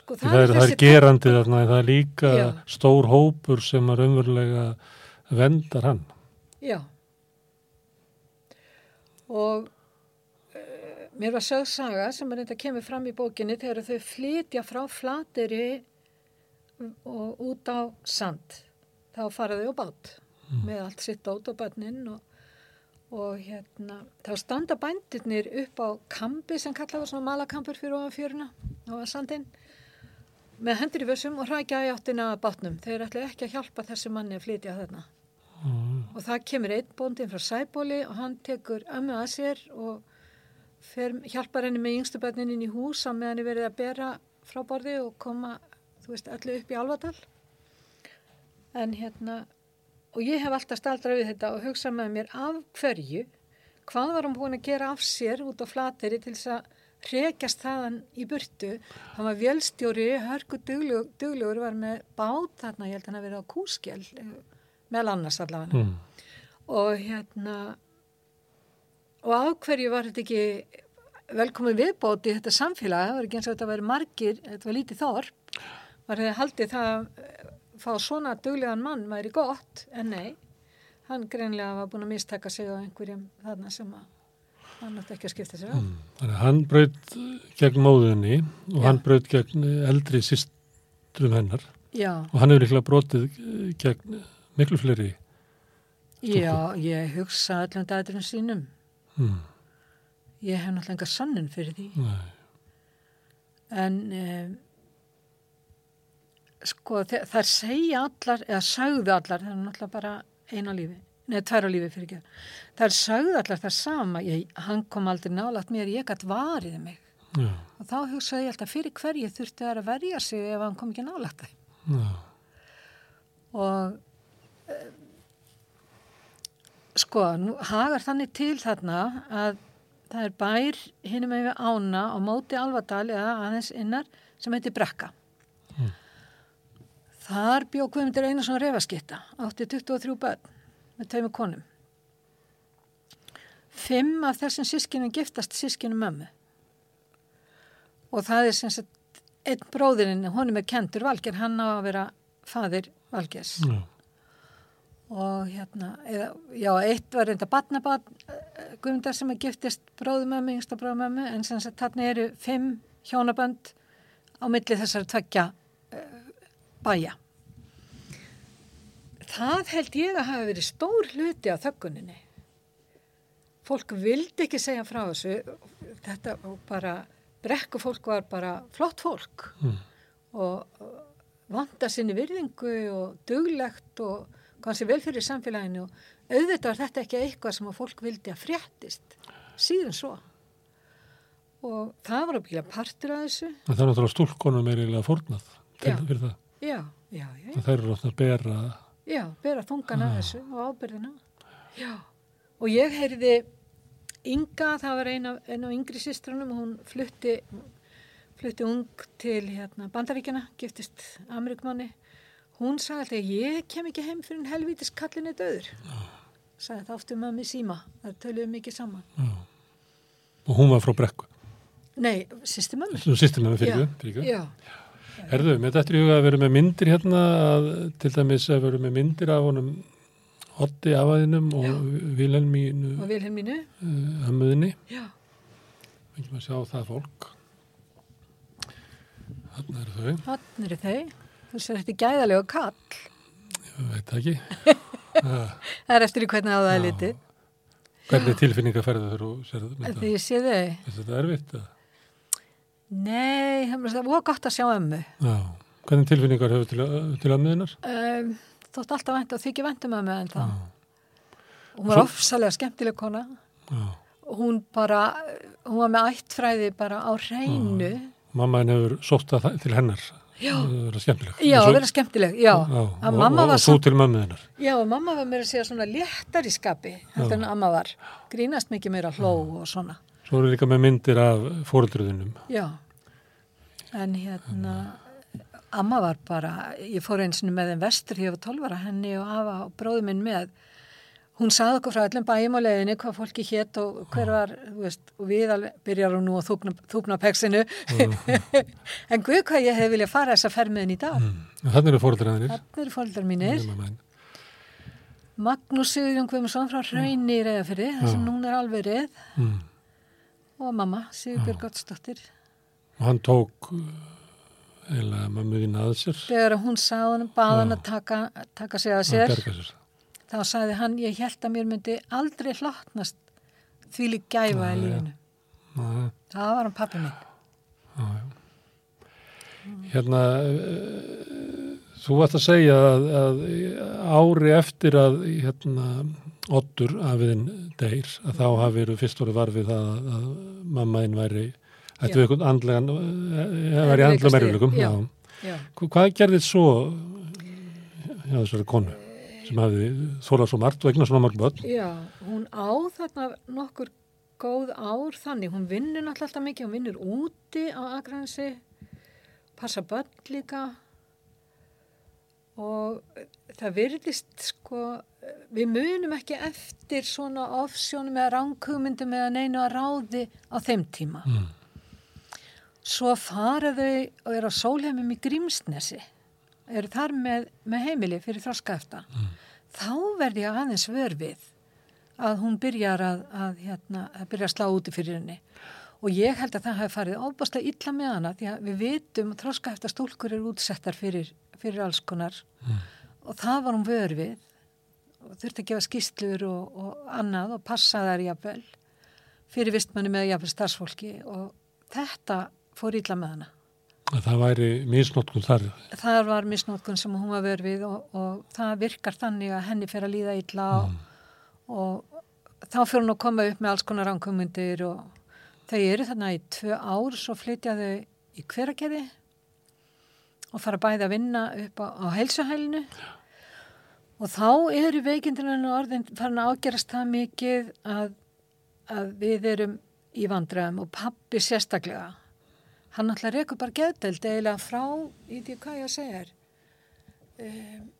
Sko, það, er, það er þessi gerandi þarna, það er líka Já. stór hópur sem að raunverulega vendar hann. Já. Og uh, mér var sögð saga sem er þetta kemur fram í bókinni þegar þau flytja frá flateri og út á sand. Þá fara þau á bát með allt sitt bát og og, hérna, þá standa bændirnir upp á kambi sem kallaði svona malakampur fyrir ofan fjöruna á sandinn með hendur í vössum og hrækja í áttina að bátnum. Þeir ætla ekki að hjálpa þessu manni að flytja þarna. Og það kemur einn bóndin frá Sæbóli og hann tekur ömmu að sér og fer, hjálpar henni með yngstu börnin inn í hús á meðan henni verið að bera frá borði og koma, þú veist, öllu upp í Alvadal. En hérna, og ég hef alltaf staldra við þetta og hugsað með mér af hverju, hvað var hann búin að gera af sér út á flateri til þess að hrekjast þaðan í burtu. Hann var vjölstjóri, hörku duglegur, duglegur var með bát þarna, ég held að hann að vera á kúskjell, meðal annars allavega. Mm. Og hérna, og af hverju var þetta ekki velkomin viðbót í þetta samfélag, það var ekki eins og þetta væri margir, þetta var lítið þorp, var þetta haldið það að fá svona duglegan mann væri gott, en nei, hann greinlega var búin að mistaka sig á einhverjum þarna sem að hann átti ekki að skipta sér á. Mm. Þannig að hann braut gegn móðunni og Já. hann braut gegn eldri systrum hennar Já, og hann hefur líklega brotið eh, gegn miklu fleiri. já, ég hugsa allan dæturum sínum. Mm. Ég hef náttúrulega enga sannun fyrir því. Nei. En um, sko þær segja allar, eða sagðu allar, það er náttúrulega bara eina lífi, neða tværa lífi fyrir ekki. Þær sagðu allar það sama, ég, hann kom aldrei nálagt mér, ég gætt varið mig. Já. Og þá hugsaði ég alltaf fyrir hverju þurfti þær að verja sig ef hann kom ekki nálagt þeim. Já. Og um, sko, nú hagar þannig til þarna að það er bær hinum með ána á móti Alvadal eða aðeins innar sem heitir Brekka. Þar bjó Guðmundur Einarsson refaskitta, átti 23 börn með tveimur konum. Fimm af þessum sískinum giftast sískinum mömmu. Og það er sem sagt einn bróðirinn, honum er kentur Valger, hann á að vera fadir Valgers. Já. Og hérna, eða, já, eitt var reynda batnabat, Guðmundar sem að giftist bróðumömmu, yngsta bróðumömmu, en sem sagt þarna eru fimm hjónabönd á milli þessar tveggja uh, bæja. Það held ég að hafa verið stór hluti á þögguninni. Fólk vildi ekki segja frá þessu, þetta bara, brekku fólk var bara flott fólk. Mm. og vanda sinni virðingu og duglegt og kannski vel fyrir samfélaginu. Og auðvitað var þetta ekki eitthvað sem að fólk vildi að fréttist. Síðan svo. Og það var að bíla partur af þessu. En það er náttúrulega stúlkonum er eiginlega fórnað til, fyrir það. já, já, já, Það eru náttúrulega að bera já bera þungan af þessu og ábyrðina já, og ég heyrði Inga, það var eina, af yngri sýstrunum, hún flutti flutti ung til hérna, bandaríkjana, giftist Amerikmanni hún sagði alltaf ég kem ekki heim fyrir en helvítis kallinni döður sagði það oftu mömmi síma það töluðu mikið saman. Já. og hún var frá brekku. nei, með mig fyrir já. Fyrir ekki. já, Herðu, með þetta er í huga að vera með myndir hérna, að, til dæmis að vera með myndir af honum Otti afaðinum og Vilhelmínu og Vilhelmínu uh, ömmuðinni. já, Við ekki að sjá það fólk. Þarna eru þau, hann eru þau þú sér þetta gæðalega kall ég veit ekki. Ah, það er eftir í hvernig á það er litið Hvernig tilfinningar ferðu þau og sér þetta? því ég sé þau Er þetta erfitt? eða? Nei, það var gott að sjá ömmu Já. Hvernig tilfinningar hefur til, til ömmuðinnar? um, þótt alltaf vænt og þykja vænt um ömmu en það hún var Svo- ofsalega skemmtileg kona Já. hún bara hún var með ættfræði bara á hreinu Mamma henni hefur sótt það til hennar. Já. Það vera skemmtileg. já, að svo- já, að og, og, og samt- til mömmuðinnar. já, mamma var meira að segja svona léttar í skapi heldur en amma var, grínast mikið meira hló og svona, Svo eru líka með myndir af fóruldröðunum. já. En hérna amma var bara, ég fór eins og með þeim vestur hér var 12 ára henni og afa og bróði minn með. Hún sagði okkur frá öllum bæjum á leiðinni hvað fólki hétt og hver var þú veist, og við alveg byrjar nú að þúpna, þúpna peksinu en guð hvað ég hef viljað fara þessa fermiðin í dag. Mm. Þannig eru fóruldröðunir. Þannig eru fóldar mínir. Magnús Sigurjón Guðmundsson frá Hraunni í Reyðafyrði, þar sem núna er alverið Mm. Og mamma, Sigurbjörg Gottsdóttir. Og hann tók uh, eiginlega mömmu þín að sér. Þegar hún sagði hann, bað hann að taka, taka sig að sér, sér. þá sagði hann, ég held að mér myndi aldrei hlottnast því lík gæfa í lífinu. Já, Það var hann pappi minn. já, já. Hérna, uh, þú varst að segja að, að ári eftir að hérna, Oddur afiðin deyr, að þá hafi verið fyrst voru varfið það að, að mammaðin væri, ættu Já. eitthvað andlegan, uh, væri andlega. Já. Já. Já. Hva- Hvað gerðið svo hjá þessari konu sem hafi þólað svo margt og eignast svona margt börn? Já, hún á þarna nokkur góð ár þannig, hún vinnur náttúrulega alltaf mikið, hún vinnur úti á Akranesi, passa börn líka og það virðist sko, við munum ekki eftir svona ofsjónum eða ránkugmyndum eða neinu að ráði á þeim tíma. Mm. Svo fara þau og eru á sólheimum í Grímsnesi, eru þar með, með heimili fyrir þroska eftir. Þá verði ég aðeins vör við að hún byrjar að, að, hérna, að byrja að slá úti fyrir henni. Og ég held að það hafi farið óbúslega illa með hana því að við vitum að þroska eftir stúlkur eru útsettar fyrir, fyrir alls konar og það var hún vör við og þurfti að gefa skýslur og, og annað og passa þær jafnvel fyrir vistmanni með jafnvel starfsfólki og þetta fór illa með hana. Að það væri misnótkun þar. Það var misnótkun sem hún var vör við og, og það virkar þannig að henni fer að líða illa og, og þá fyrir hún að koma upp með alls konar ránkumundir og þau eru þarna í tvö ár svo flytja þau í hveragerði og fara bæði að vinna upp á, á heilsuhælinu og þá eru veikindinu orðin farin að ágerast það mikið að, að við erum í vandræðum og pappi sérstaklega. Hann alltaf reykur bara geðdelt eiginlega frá, í því hvað ég er um,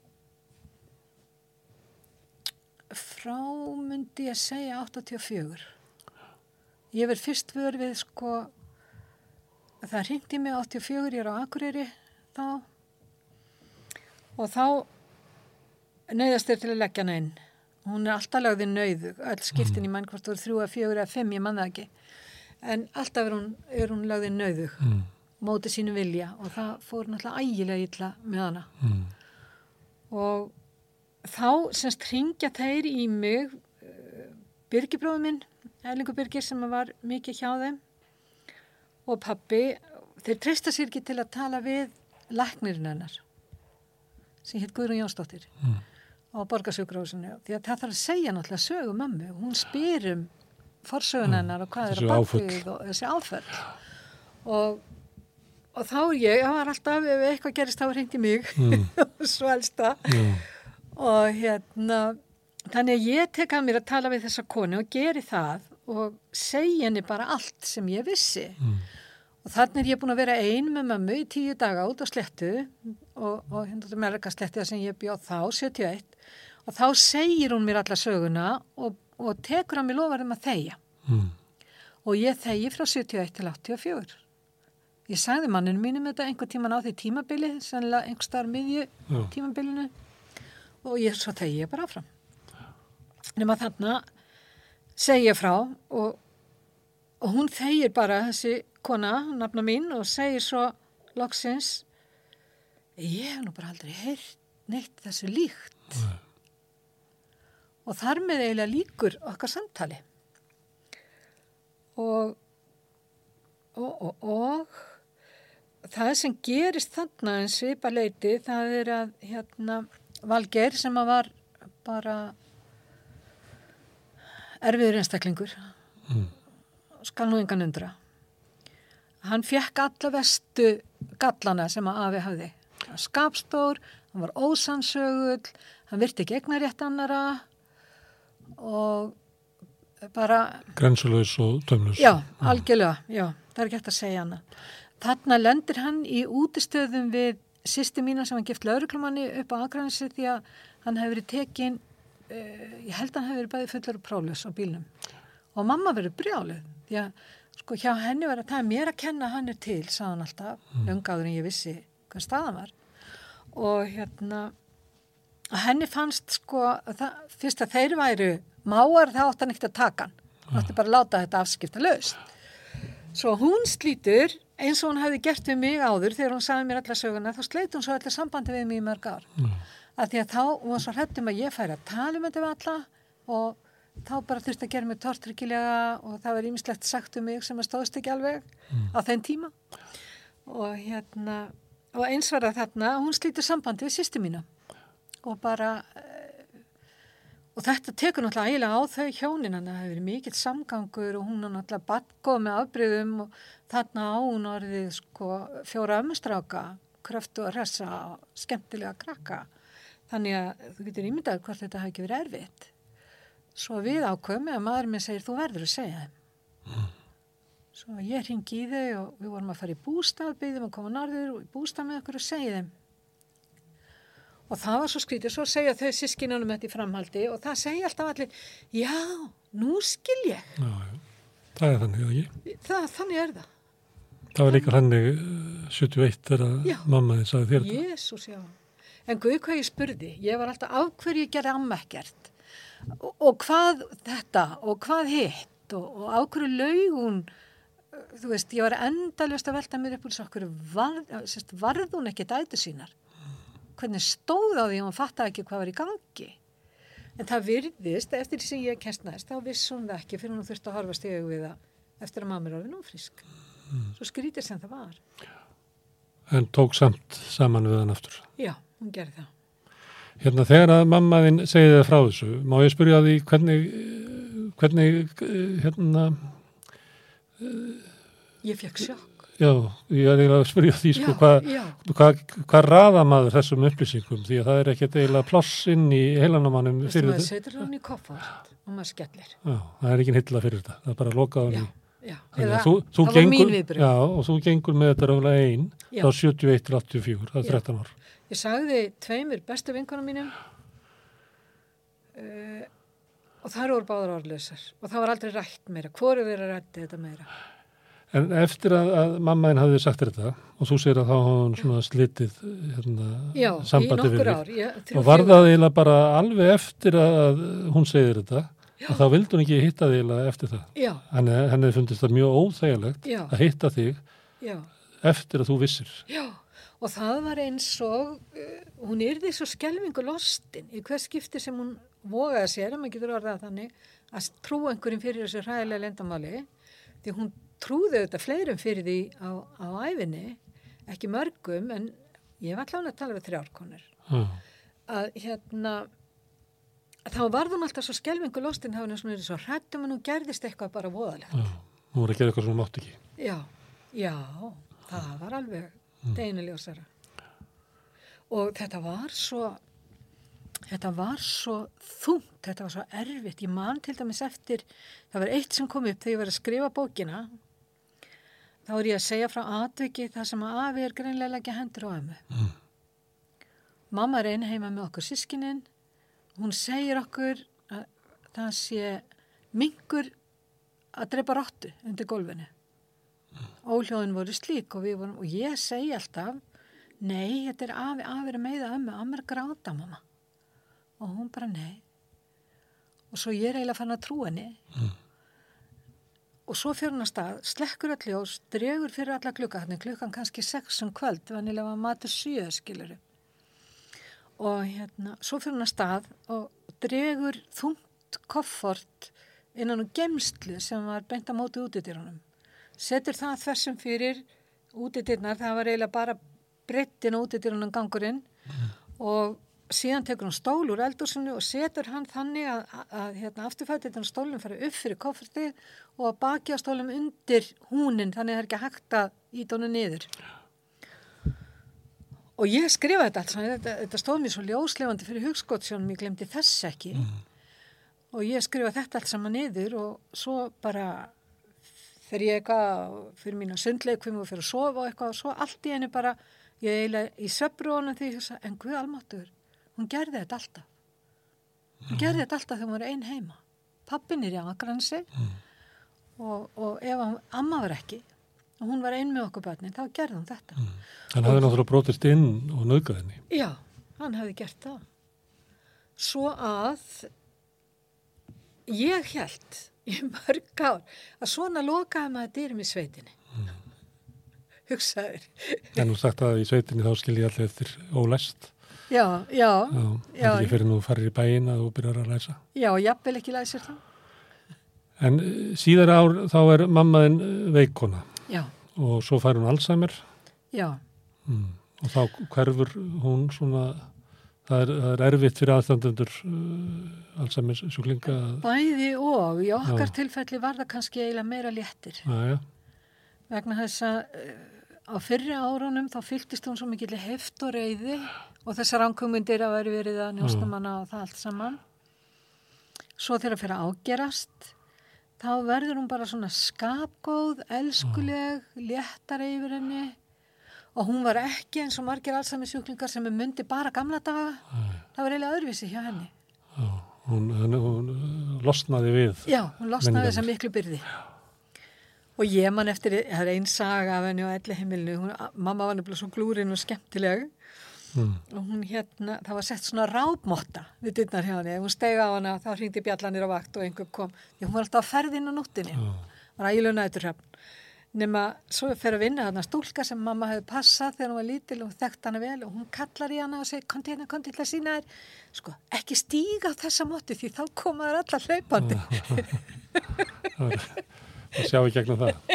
frá myndi ég segja 84 ég verð fyrst vör við sko það ringdi mig 84 ég er á Akureyri þá. Og þá neyðast þeir til að leggja hana inn hún er alltaf lagði nöyðu öll skiptin í mann hvort þú eru þrjú að fjögur eða fimm ég manna ekki en alltaf er hún, er hún lagði nöyðu Mm. mótið sínu vilja og það fór náttúrulega ægilega illa með hana Mm. og þá semst ringja þeir í mig uh, Birgibróðu minn Erlingur Birgir sem var mikið hjá þeim og pappi þeir treysta sér ekki til að tala við læknirinn hennar sem hitt Guðrún Jónsdóttir Mm. Á borgarsjúkrahúsinu því að það þarf að segja náttúrulega sögu mömmu. Hún spyr um forsögun hennar og hvað er að bakvið og þessi áföll. Og, og þá er ég, það var alltaf ef eitthvað gerist þá reyndi mig Mm. og svelsta Já. og hérna þannig að ég tek að mér að tala við þessa konu og geri það og segja henni bara allt sem ég vissi. Mm. og þannig er ég búin að vera ein með mömmu í tíu daga út á slettu og, og hérna þetta merka slettu sem ég bjóð þá, 71 og þá segir hún mér alla söguna og, og tekur að mér lofarum að þegja. Mm. og ég þegi frá 71 til 84 ég sagði manninu mínum þetta einhver tíman á því tímabili sennilega einhver starf miðju Já. tímabilinu. Og ég, svo þegi ég bara áfram. Nema þarna segja frá og, og hún þegir bara þessi kona, nafna mín og segir svo loksins ég hef nú bara aldrei heyrt neitt þessu líkt og þar með eiginlega líkur okkar samtali. Og og, og, og það sem gerist þarna en svipa leiti það er að hérna Valgeir sem að var bara erfiður einstaklingur. Mm. skal nú engan undra. Hann fekk alla vestu gallana sem að afi hafði. Hann skapstór, hann var ósansögull hann virti gegnar rétt annara og bara Grensulegs og dömlus. Já, algjörlega, já, það er hægt að segja hana. Þarna lendir hann í útistöðum við sýsti mína sem hann gift lauruklumanni upp á Akranesi því að hann hefur verið tekin, uh, ég held að hann hefur verið bæði fullur og próflös á bílnum. Og mamma verið brjálið því að sko hjá henni var að það er mér að kenna hann er til, sagði hann alltaf, mm. lungaður en ég vissi hvað staðan var. Og hérna, að henni fannst sko, að það, fyrst að þeir væru máar þá átt hann ekkert að taka hann. Það átti bara að láta þetta afskipta löst. Svo hún slítur eins og hún hefði gert við mig áður þegar hún sagði mér alla söguna, þá sleit hún svo allir sambandi við mig í mörg ár. Já. Að því að þá var svo hrættum að ég færi að tala um þetta við alla og þá bara þurfti að gera mig tortryggilega og það var ímislegt sagt um mig sem að stóðst ekki alveg á þeim tíma. Og hérna, og eins var það þarna, hún slítur sambandi við sýstu mína og bara Og þetta tekur náttúrulega eiginlega á þau hjónin hann, það hefur verið mikill samgangur og hún er náttúrulega badgóð með afbreyðum og þarna á hún orðið sko fjóra ömmustráka, kröftu og hressa og skemmtilega krakka. Þannig að þú getur ímyndað hvort þetta hafi ekki verið erfitt. Svo við ákveðum að maður minn segir þú verður að segja þeim. Svo ég ringi í þau og við vorum að fara í bústað, byggðum að koma norður og í bústað með okkur og segja þeim. Og það var svo skrítið, svo segja þau sískinanum þetta í framhaldi og það segja alltaf allir, já, nú skil ég. Já, já. Það er þannig, ekki? Það, þannig er það. Það var líka þannig eh, 71 þegar Já. mamma þið sagði þér þetta. Jésús, já. En guð hvað ég spurði, ég var alltaf af hverju ég gerði amma ekkert. Og, og hvað þetta og hvað hitt og, og af hverju laug hún, þú veist, ég var endalust að velta mér upp úr þessu okkur, var, sérst, varð hún ekki dætu sínar? Hvernig stóð á því að hún fattaði ekki hvað var í gangi? En það virðist, eftir því sem ég kennst næst, þá viss hún það ekki fyrir hún þurfti að horfa stegu við það eftir að mamma er orðin ófrísk. Svo skrítið sem það var. En tók samt saman við hann aftur. Já, hún gerði það. Hérna þegar að mamma þinn segið þið frá þessu, má ég spyrja því hvernig, hvernig, eh, hérna, Ég fekk sjokk. Já, ég er eiginlega að spyrja því sko Já, hvað, já. hvað, hvað raða maður þessum upplýsingum því að það er ekkert eiginlega ploss inn í heilanamannum fyrir maður þetta. setur hann í koffart og maður skellir. Já, það er ekki hilla fyrir þetta, það er bara að loka Já, hann. já. Þannig Eða, þú, þú það var mín gengur, viðbröð. já, og þú gengur með þetta ráðlega einn, Já. þá 71 til 84, það er Já. 13 ár. Ég sagði tveimur bestu vinkonum mínum uh, og það eru báðar orðlausar og það var aldrei rætt meira. Hvoru verið rætti þetta meira? En eftir að, að mamma þinn hafði sagt þetta og þú segir að þá hafði hann svona slitið hérna, Já, í sambandi við nokkur þig. ár. Ég, þrjú, Og var það eiginlega bara alveg eftir að hún segir þetta og þá vildi hún ekki hitta þig eiginlega eftir það. Já, Henni, henni fundist það mjög óþægilegt Já. að hitta þig já, eftir að þú vissir. já. Og það var eins og, uh, hún yrði svo skelvingu lostin í hver skipti sem hún vogaði sér, að maður getur orðað þannig, að trúa einhverjum fyrir þessu hræðilega lendamáli, því hún trúði auðvitað fleirum fyrir því á, á æfinni, ekki mörgum, en ég var allavega að tala við þrjárkonur, Já, að hérna, þá var hún alltaf svo skelvingu lostin, þá var hún svona svo hrættum en hún gerðist eitthvað bara voðalegt. já, hún var að gera eitthvað sem hún mátt ekki. Já, já, það var alveg deginuljósara. Og þetta var svo, þetta var svo þungt, þetta var svo erfitt. Ég man til dæmis eftir, það var eitt sem kom upp þegar ég var að skrifa bókina, þá er ég að segja frá atviki þar sem að afi er greinlega ekki hendur á ömmu. Mm. Mamma er einn heima með okkur sískininn, hún segir okkur að það sé mingur að drepa rottu undir gólfinu. Óhljóðin voru slík og, vorum, og ég segi alltaf nei, þetta er afi, afi er ömmu er að gráta mamma. Og hún bara nei. Og svo ég er eiginlega fann að trú henni og svo fyrir hún að stað slekkur öll ljós, dregur fyrir alla klukka þannig klukkan kannski 6 um kvöld vanilega var matur 7 skiluru og hérna svo fyrir hún að stað og dregur þungt koffort innan um gemslu sem var beint á móti útidýrunum setur það þessum fyrir útidyrnar, það var eiginlega bara brettin á útidyrunum gangurinn. Og síðan tekur hann stól úr eldúsinu og setur hann þannig að, að, að hérna, afturfættirinn stólum fara upp fyrir koffertið og að baki á stólum undir húnin þannig að það er ekki hægt að ít honum niður. Og ég skrifaði þetta alls þetta, þetta stóð mér svo ljóslefandi fyrir hugskottsjónum ég glemdi þess ekki. Og ég skrifaði þetta allt saman niður og svo bara fer ég eitthvað fyrir mína sundleikvim og fyrir að sofa og eitthvað og svo allt í henni bara ég eiginlega í söpbrónum því en Guð almáttur hún gerði þetta alltaf hún gerði þetta alltaf þegar hún var einn heima pappin er í Akransi og, og ef hann, amma var ekki og hún var einn með okkur börnin þá gerði hún þetta Hann hafði náttúrulega brotist inn og nauðgað henni. Já, hann hefði gert það. Svo að ég held í mörg ár að svona lokaði maður dyrum í sveitinni. Mm. Hugsaður. En þú sagt að í sveitinni þá skilji allir eftir ólæst. Já, já. Já, já ekki fyrir nú farir í bæin að þú byrjar að læsa. Já, jafnvel ekki læsir það. En eh, síðar ár þá er mammaðin eh, veikona. Já. Og svo fær hún Alzheimer. Já. Mm. Og þá hverfur hún svona það er, það er erfitt fyrir aðstandendur uh, Alzheimer sjúklinga Bæði og í okkar já. tilfelli var það kannski eiginlega meira léttir já, vegna þess að á fyrri árunum þá fylgist hún svo mikið heft og reyði og þessar ánkumundir að veri verið að njóstamanna og það allt saman. Svo þegar það fyrir að ágerast þá verður hún bara svona skapgóð, elskuleg léttar yfir henni. Og hún var ekki eins og margir allsami sjúklingar sem er myndi bara gamla daga. Það var eiginlega öðruvísi hjá henni. Já, hún, hún, hún losnaði við Já, hún losnaði þess að miklu byrði. Já. Og ég man eftir það er einn saga af henni á elli heimilinu mamma var nefnilega svo glúrin og skemmtileg. Mm. og hún hérna það var sett svona rábmotta við dittnar hjá henni, ef hún stegi á hana þá hringdi bjallanir á vakt og einhver kom. Því hún var alltaf að ferðin á núttinni Já. var ægilega nætturhöfn nema svo fer að vinna þarna stúlka sem mamma hefði passað þegar hún var lítil og þekkt hana vel og hún kallar í hana og segir konti hérna, konti til að sína þér. Sko, ekki stíga á þessa móti því þá koma þær allar hlaupandi Það sjá ekki gegnum það.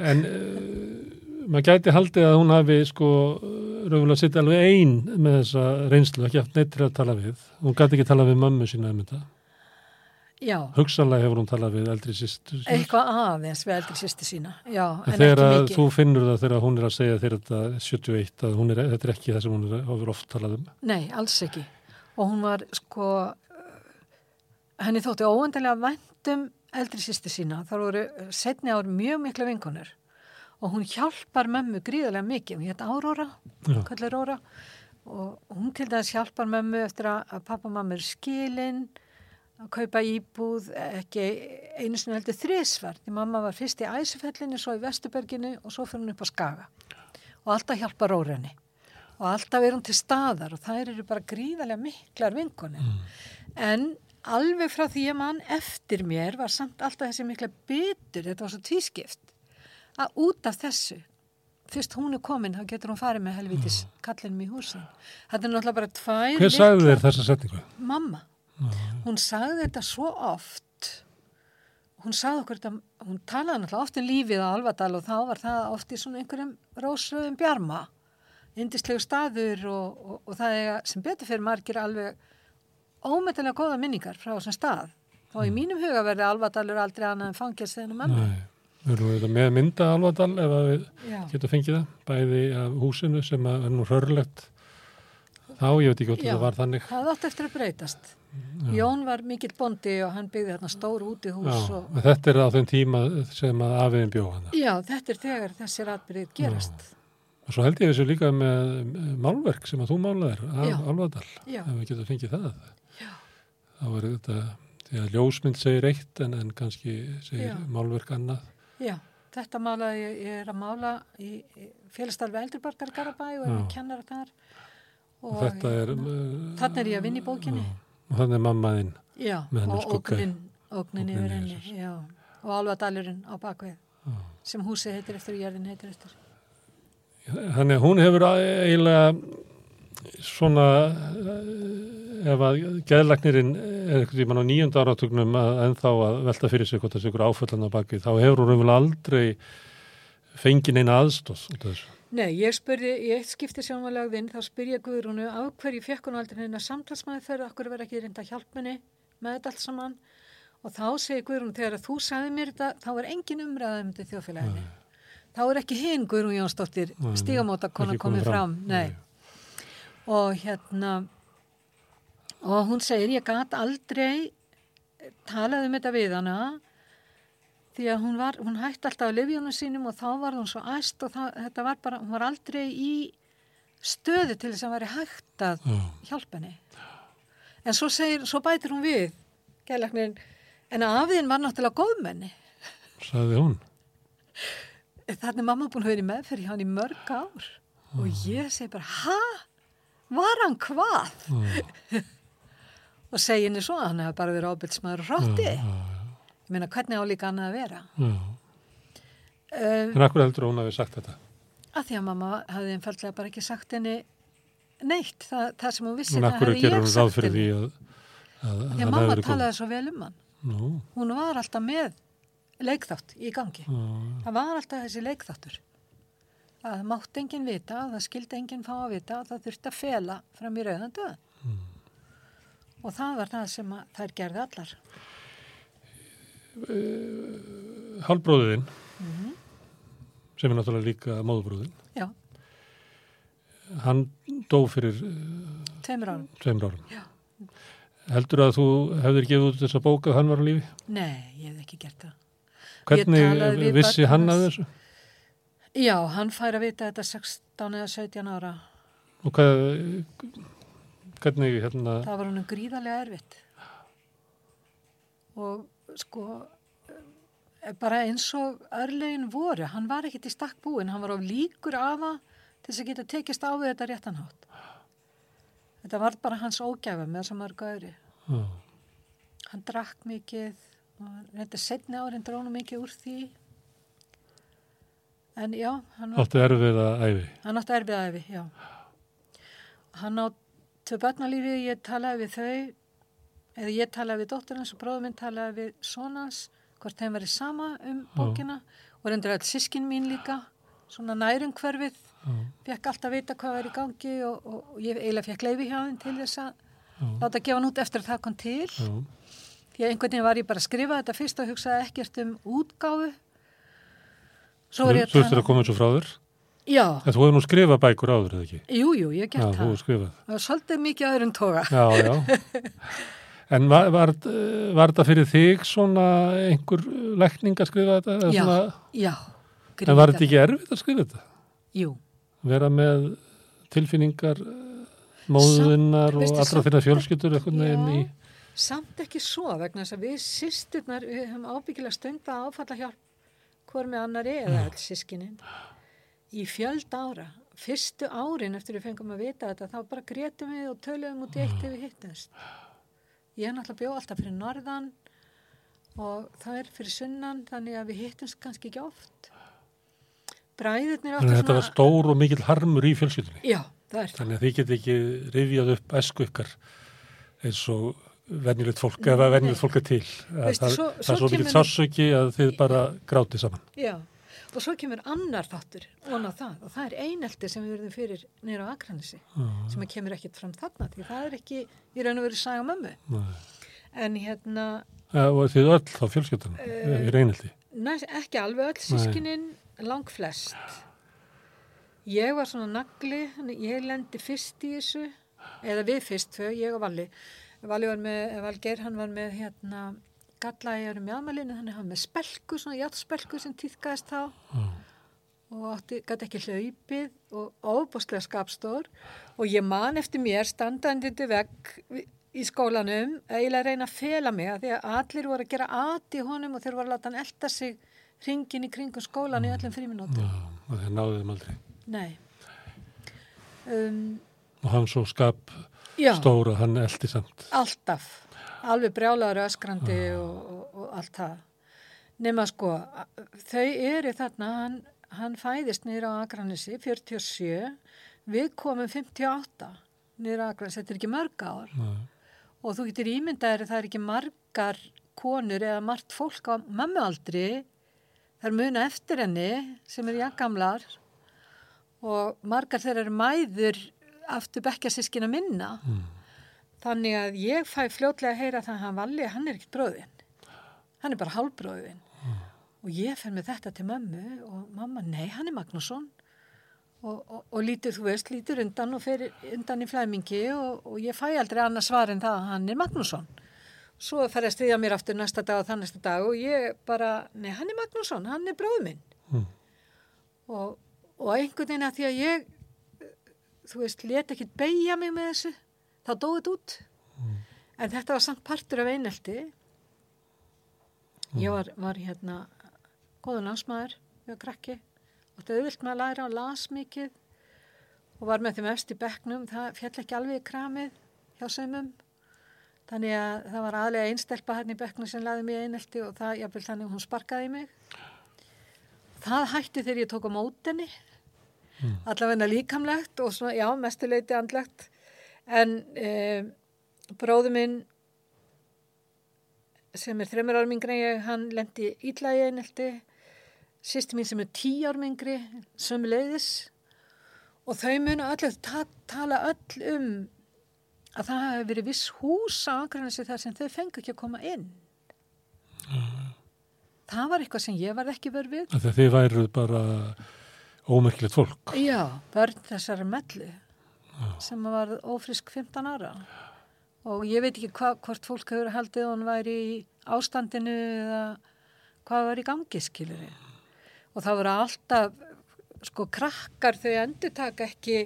En uh, maður gæti haldið að hún hafi sko raunverulega sitt alveg einn með þessa reynslu, ekki haft neitt til að tala við. Hún gæti ekki tala við mömmu sína um þetta. Hugsanlega hefur hún talað við eldri sýstu eitthvað aðeins við eldri sýstu sína já, en, en þegar þú finnur það þegar hún er að segja þegar þetta 71 að er, þetta er ekki það sem hún hefur oft talað um. Nei, alls ekki. Og hún var sko henni þótti óendilega vendum eldri sýstu sína þar voru setni ár mjög mikla vinkonur og hún hjálpar mömmu gríðarlega mikið. Hún hétt Áróra og hún til dæs hjálpar mömmu eftir að pappa og mamma er skilinn að kaupa íbúð ekki einu sinni heldur þrísvar því mamma var fyrst í Æsufellinu svo í Vestuberginu og svo fyrir hún upp á Skaga. Og alltaf hjálpa Rórenni og alltaf er hún til staðar og það eru bara gríðarlega miklar vinkunni mm. en alveg frá því að mann eftir mér var samt alltaf þessi mikla byttur, þetta var svo tvískipt að út af þessu fyrst hún er komin, þá getur hún farið með helvitis mm. kallinum í húsin. Þetta er náttúrulega bara tvær Hver sagði þér þessa setningu? Mamma. Hún sagði þetta svo oft. Hún sagði okkur þetta hún talaði náttúrulega oft um lífið á Alvadal og þá var það oft í svona einhverjum rósröðum bjarma. Indislegu staður og, og, og það er sem betur fyrir margir alveg ómetilega goða minningar frá þessum stað. Og í mm. mínum huga verði Alvadalur aldrei annað en fangilsteginu manni Við erum við með mynda Alvadal ef við Já. getum fengið það bæði af húsinu sem er nú hörlegt þá, ég veit ekki hvort það var þannig. Það átt eftir að breytast. Já. Jón var mikill bondi og hann byggði hérna stór úti hús Já, og... Þetta er á þeim tíma sem að afiðin bjóð hann Já, þetta er þegar þessir atbyrðir gerast. Og svo held ég þessu líka með málverk sem að þú málaðir af Alvadal, ef við getum fengið það þá er þetta því að ljósmynd segir eitt en, en kannski segir málverk annað. Já, þetta málaði ég, ég er að mála í, í félagstarfi Eldurborgar Garabæ og er að kenna þetta þar. Og, og þetta er Þannig er ég að vinna í bókinni. Og þannig er mammaðinn skugga. ógnin, ógnin yfir henni já, og alvað dalurinn á bakvið já. sem húsi heitir eftir og jærðin heitir eftir. Þannig að hún hefur eiginlega svona eh, ef að geðlagnirinn er ekkert í mann á nýjönda áratögnum að ennþá að velta fyrir sig hvort það sé ykkur áföllan á bakið þá hefur hún umvel aldrei fengið neina aðstóð af þessu. Nei, ég spurði, eitt skipti sem var lagðinn, þá ég Guðrúnu á hverju fekk hún aldrei hennar samtalsmaður þegar okkur verið ekki reynda að hjálpa henni með þetta allt saman? Og þá segi Guðrún þegar þú sagði mér þetta, þá er engin umræðað um þetta þjóðfélaginu. Þá er ekki hinn Guðrún Jónsdóttir stígamóta konar komið fram, fram. Og hérna, og hún segir, ég gæti aldrei talaði um þetta við hana því að hún, var, hún hætti alltaf á livjónu sínum og þá var hún svo æst og það, þetta var bara, hún var aldrei í stöðu til þess að veri hægt að hjálpa henni en svo, segir, svo bætir hún við gælagnirinn, en afiðin var náttúrulega góðmenni Saði hún? Þannig mamma búin að vera í meðferð hjá hann í mörg ár og ég segi bara, hæ? Var hann hvað? Og segi henni svo að hann hefði bara verið ábyrgsmaður og rátti Ég meina, hvernig á líka annað að vera? Uh, En akkur heldur hún hafi sagt þetta? að því að mamma hafði einfallega bara ekki sagt henni neitt, það, það sem hún vissi það hefði ég sagt fyrir henni. því að, að Því hann að mamma talaði svo vel um hann. Nú, Hún var alltaf með leikþátt í gangi. já, Það var alltaf þessi leikþáttur. Að það mátti enginn vita, að það skildi enginn fá að vita, að það þurfti að fela fram í rauðan döðan. Hmm. Og það var það sem þær gerði allar. hálbróðin Mhm. sem er náttúrulega líka móðbróðin Já, hann dó fyrir uh, tveimur árum. tveimur árum Já. heldur að þú hefðir gefið út þessa bók að hann var á lífi Nei, ég hef ekki gert það. hvernig vissi hann að þessu Já, hann fær að vita þetta 16 eða 17 ára. og hvað hvernig hérna Það var honum gríðarlega erfitt. Og sko, eh, bara eins og örlegin voru, hann var ekkit í stakk búinn, hann var á líkur afa til þess að geta tekist á við þetta réttanhátt. Þetta var bara hans ógæfa með þess að mörgu öðru. já, Hann drakk mikið, og reynda setni árin drónu mikið úr því. En já, hann var áttu erfið að æfi Hann átti erfið æfi, já. Hann á tvö börnalífi, ég talaði við þau, eða ég talaði við dóttur hans og bróður minn talaði við sonans, hvort þeim verið sama um bókina og reyndur öll sískin mín líka, svona nærum hverfið, fekk alltaf vita hvað var í gangi og, og, og ég eiginlega fekk leifi hjá þeim til þess að láta gefa hann út eftir að það kom til. já, Því að einhvern veginn var ég bara að skrifa þetta fyrst og hugsaði ekkert um útgáfu. Svo þú að þurftir að koma eins og frá þér Já, en þú hefur nú skrifað bækur áður eða ekki? Jú, jú, ég hef já, gert þú það. hefur skrifað. Það var svolítið mikið öðrum toga. já, já. En var, var, var þetta fyrir þig svona einhver lækning að skrifa þetta Já, svona, já. en var þetta ekki erfitt að skrifa þetta? Jú, vera með tilfinningar móðunar og veistu, allra samt þeirra fjölskyldur einhvern veginn í já, samt ekki svo vegna þess að við sýsturnar, við höfum ábyggilega stunda áfalla hjálp hvort með annari eða öll sískinin í fjöld ára. Fyrstu árin eftir við fengum að vita þetta, þá bara grétum við og töluðum út í eitt ef við hittumst. Ég er náttúrulega bjóð alltaf fyrir norðan og það er fyrir sunnan, þannig að við hittumst kannski ekki oft. Bræðurnir þetta var stór og mikill harmur í fjölskyldunni Já, það er þannig að þið get ekki rifjað upp æsku ykkar eins og venjulegt fólk eða venjulegt fólk er til Veistu, það, svo- það svo er svo mikill kemur- sásauki að þið bara grátið saman Já, og svo kemur annar þáttur og á það og það er einelti sem við verðum fyrir nýra á Akranesi sem að kemur ekkit fram þarna því það er ekki í raun og veru saga mömmu. Nei. en hérna Ja, og þið öll þá fjölskyldan Eh, í reynildi næst, ekki alveg öll sískinin lang flest ég var svona nagli ég lendi fyrst í þessu eða við fyrst ég og Valli. Valli var með, Valgeir hann var með hérna galla ég erum í aðmælinu þannig hann var með spelku, svona játspelku sem týðkaðist þá. Og átti, gæti ekki hlaupið og óbúslega skapstór. Og ég man eftir mér standandi til vegg vi- í skólanum eiginlega að reyna að fela mig að því að allir voru að gera ati honum og þeir voru að láta hann elda sig ringin í kringum skólan í öllum fríminúti. Já, og þeir náðu þeim aldrei. Nei. Um, og hann svo skap já, stóra, hann eldi samt. Alltaf. Alveg brjálaður öskrandi og, og, og allt það. Nefna sko, þau eru þarna, hann, hann fæðist nýra á Akranesi, 47, við komum 58 nýra á Akranesi, þetta er ekki mörg ár. Nei. Og þú getur ímyndaður að það er ekki margar konur eða margt fólk á mömmualdri, það er muna eftir henni sem er jakkamlar og margar þeirra eru mæður aftur bekkjasískina minna. Mm. Þannig að ég fæ fljótlega að heyra það að hann valli, hann er ekkert bróðinn. Hann er bara hálfbróðinn. Og ég fer með þetta til mömmu og mamma, nei, hann er Magnússon. Og, og, og lítur, þú veist, lítur undan og fer undan í flæmingi og, og ég fæ aldrei annað svar en það að hann er Magnússon. Svo fer að stiðja mér aftur næsta dag og þann næsta dag og ég bara, nei, hann er Magnússon, hann er bróð minn. Mm. Og, og einhvern veginn að því að ég, þú veist, let ekki beigja mig með þessu, þá dóið þetta út. En þetta var samt partur af einelti. Ég var, var hérna góður landsmaður, ég var krakki, og þetta auðvilt með að læra og las mikið og var með þeim efst í bekknum, það fjall ekki alveg í kramið hjá sömum. Þannig að það var aðlega einstelpa hann í bekknu sem laði mig einelti og það, jáfnvel þannig að hún sparkaði mig. Það hætti þegar ég tók á mótenni, mm. allavegna líkamlegt og svona, já, mestuleiti andlegt. En e, bróðu minn sem er þreymur árum ég, hann lendi ítla í einelti. Sýsti mín sem er tí árum yngri, sömu leiðis. Og þau munu öll, ta tala öll um að það hefði verið viss hús á Akranesi þar sem þau fengi ekki að koma inn. Mm. Það var eitthvað sem ég var ekki verið við. Þegar þið væruð bara ómerkilegt fólk. Já, börn þessari mellu Já. Sem var ofrisk 15 ára og ég veit ekki hva, hvort fólk hefur haldið og hann væri í ástandinu eða hvað var í gangi, skilur ég. Og það voru alltaf, sko, krakkar þau endur taka ekki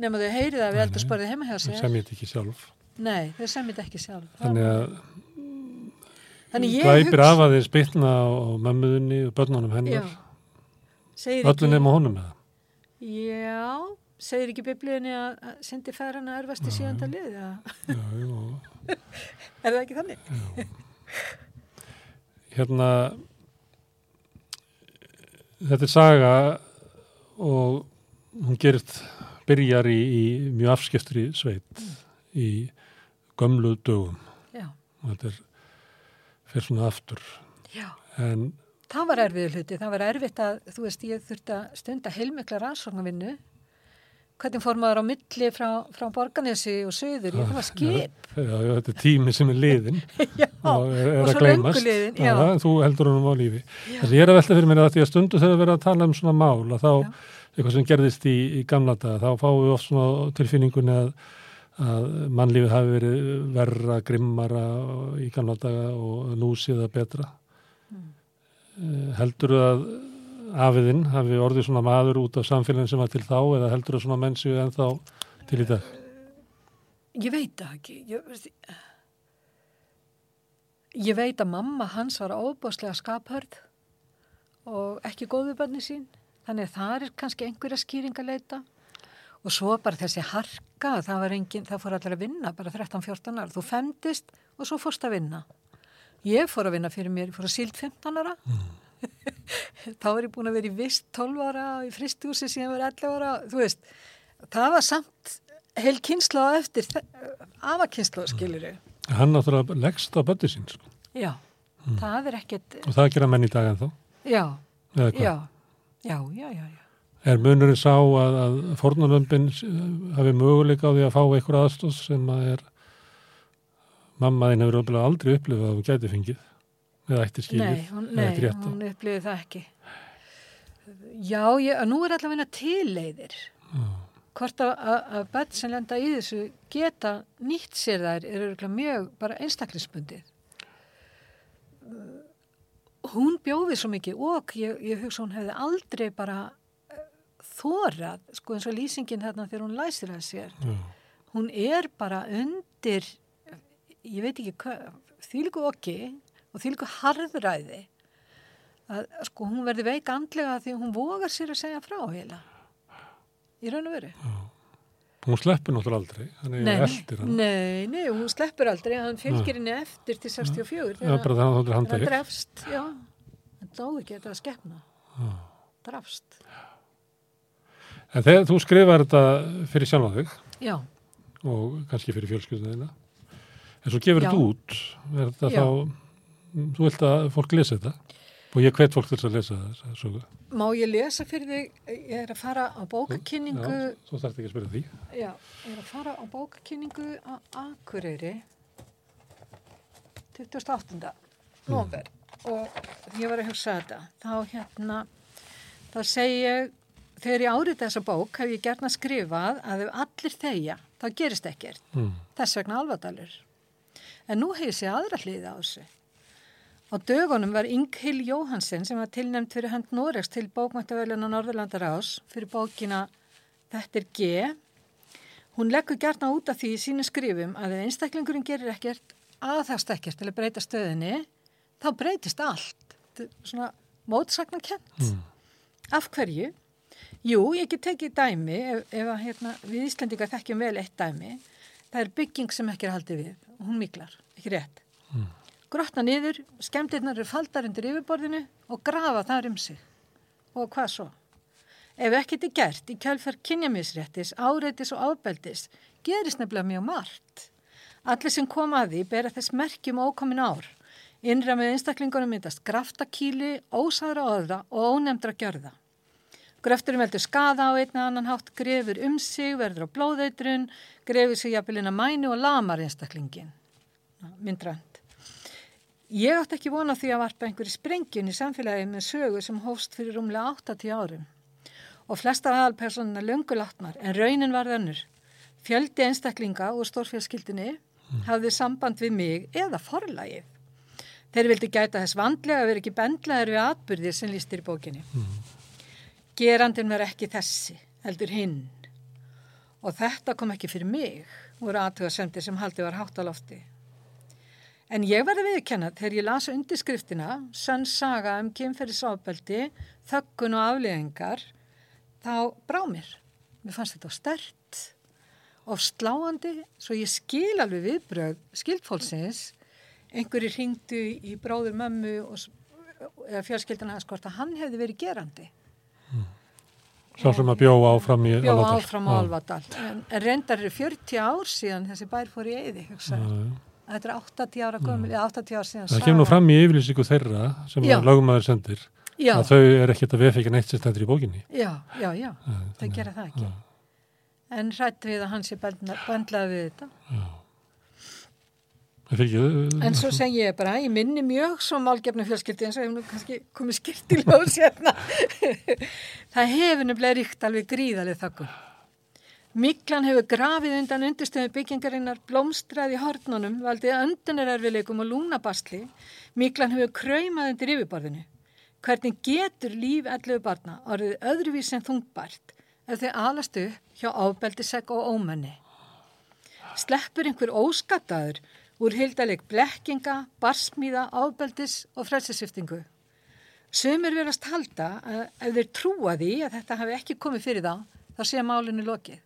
nema þau heyrið að við heldur spörðið heima hjá sér. Þau semjið þetta ekki sjálf. Nei, þau semjið þetta ekki sjálf. Þannig að glæpir af að þið spilna á mömmuðunni og börnunum hennar. Öllun nefnum honum eða? Já, segir ekki biblíðinni að syndi færana erfast í síðanda lið? Já, já. er það ekki þannig? Já. Hérna, þetta er saga og hún gerist byrjar í, í mjög afskiptri sveit mm. í gömlu dögum Já. og þetta er fyrir svona aftur Já. en það var erfið hluti, það var erfitt að þú veist ég þurfti að stunda heilmikla rannsóknarvinnu hvernig fór maður á milli frá, frá Borganesi og Suður, ég fann að skip. já, já, þetta er tími sem er liðin já, og, er og svo löngu liðin já. þú heldur húnum á lífi. Þess að ég er að velta fyrir mér að því að stundu þegar við erum að tala um svona mál að þá eitthvað sem gerðist í, í gamla daga, þá fáum við oft svona tilfinningunni að, að mannlífið hafi verið verra, grimmara í gamla daga og nú sé það betra. Mm. Heldur þú að afiðinn hafi orðið svona maður út af samfélagin sem var til þá eða heldur þú svona menn séu ennþá til í dag? Ég veit það ekki. Ég, ég veit að mamma hans var óbáslega skaphörð og ekki góðu bönni sín þannig að það er kannski einhverja skýring að leita og svo bara þessi harka það var enginn, það fór allir að vinna bara 13-14 ára, þú femdist og svo fórst að vinna ég fór að vinna fyrir mér, ég fór að síld 15 ára mm. Þá er ég búin að vera í vist 12 ára í fristúsi síðan verið 11 ára, þú veist það var samt heil kynsla á eftir afakynsla, skilir ég Hann náttúrulega leggst á bötti sín sko. Já, mm. það er ekkert Og það gera menn í dag en þá? Já, já Já, já, já. Er munurinn sá að, að fornalömpin hafi möguleika á því að fá einhver aðstóð sem að er mammaðinn hefur aldrei upplifað að hún gæti fengið eða ætti skilið Nei, nei, hún upplifið það ekki. Já, ég, nú er allavega tilleiðir. Hvort að, bett sem lenda í þessu geta nýtt sér þær eru mjög bara einstaklisbundið hún bjóði svo mikið og ég, ég hugsa hún hefði aldrei bara uh, þórað, sko eins og lýsingin þarna þegar hún læsir að sér. Mm. hún er bara undir ég veit ekki hvað þýliku okki og þýliku harðræði að sko hún verði veik andlega því hún vogar sér að segja frá heila í raun og veru mm. Hún sleppur náttúrulega aldrei, hann er eldir hann. Nei, nei, hún sleppur aldrei, hann fylgir henni eftir til 64. Já, bara það handað ykkur. Það drefst, já, það dáði ekki þetta að skefna. Drefst. En þegar þú skrifar þetta fyrir sjálfa þig. Já. Og kannski fyrir fjölskyldunina. En svo gefur þetta út, er þetta já. þá, þú vilt að fólk lesa þetta? Og ég hvet fólk til að lesa þess að sögu. Má ég lesa fyrir þig, ég er að fara á bókakynningu. Já, svo þarf ekki að spyrja því. Já, ég er að fara á bókakynningu á Akureyri 28. november mm. og ég var að hugsa þetta. Þá hérna, þá segi ég, þegar ég árið þessa bók hef ég gert að skrifað að ef allir þeia, þá gerist ekkert. Mm. Þess vegna alvadalur. En nú hefur ég séð aðra hliða á þessu. Á dögunum var Inghil Jóhansen sem var tilnæmt fyrir hönd Noregs til bókmættavöluna Norðurlandar ás fyrir bókina Þetta er G. Hún leggur gertna út af því í sínu skrifum að ef einstaklingurinn gerir ekkert aðhast ekkert til að breyta stöðinni, þá breytist allt. Þetta er svona mótsakna kent. Mm. Af hverju? Jú, ég get tekið dæmi, ef, ef að, hérna, við Íslandingar þekkjum vel eitt dæmi, það er bygging sem ekki er haldið við hún miklar, ekki rétt. Grotna niður, skemmtirnar eru faldar undir yfirborðinu og grafa þar um sig. Og hvað svo? Ef ekkert er gert í kjálfar kynjamisréttis, áreitis og ábeldis, gerist nefnilega mjög margt. Allir sem koma að því bera þess merkjum ókomin ár. Innra með einstaklingunum myndast graftakíli, ósaðra orða og ónefndra gjörða. Gröfturum veldur skada á einn eða annan hátt, grefur um sig, verður á blóðeitrun, grefur sig jafnvelina mænu og lamar einstaklingin. Myndrænt. Ég átti ekki vona því að varpa einhverju sprengjun í samfélagi með sögu sem hófst fyrir rúmlega 80 árum. Og flestar aðalpersonuna löngulatnar en raunin var önnur. Fjöldi einstaklinga úr stórfjölskyldinni hafði samband við mig eða forlagið. Þeir vildi gæta þess vandlega að vera ekki bendlaður við atbyrðir sem lístir í bókinni. Gerandin var ekki þessi, heldur hinn. Og þetta kom ekki fyrir mig, voru aðtöðasendir sem haldi var hátt á lofti. En ég verði viðkenna þegar ég lasa undirskriftina, sönn saga um kynferðisofbeldi, þökkun og afleðingar, þá brá mér. Mér fannst þetta stert og sláandi, svo ég skil alveg viðbröð skildfólksins, einhverju ringdu í bróður mömmu og, eða fjölskyldina að skort að hann hefði verið gerandi. Sá sem að bjó áfram í Bjó Álfadal. áfram á Alvadal. En, en reyndar eru 40 ár síðan þessi bær fór í eyði, hugsaði. Þetta er 80 ára gömul, eða 80 ár síðan. Það kemur nú fram í yfirlýsingu þeirra sem lögumæður sendir Já, að þau er ekkert að vefekja neitt sem stendur í bókinni. já, já, já, Já, þau gera það ekki. já. En hrætt við að hann sé bandlaði við þetta. Ekki, En svo segi ég bara, ég minni mjög svo málgefnu fjölskyldi eins og hefur nú kannski komið skilt í ljós hérna. það hefur nefnilega ríkt alveg gríðalið þakkum. Miklan hefur grafið undan undirstöðu byggingarinnar blómstræði hornunum, valdið öndunarerfileikum og lúnabasli. Miklan hefur kraumað undir yfirborðinu. Hvernig getur líf ellu barna orðið öðruvís en þungbært ef þau alast upp hjá ábeldisegg og ómenni? Sleppur einhver óskattaður úr hildaleg blekkinga, barsmíða, ábeldis og frelsisviftingu. Sumir verðast halda að ef þeir trúa því að þetta hafi ekki komið fyrir þá, þá sé málinu lokið.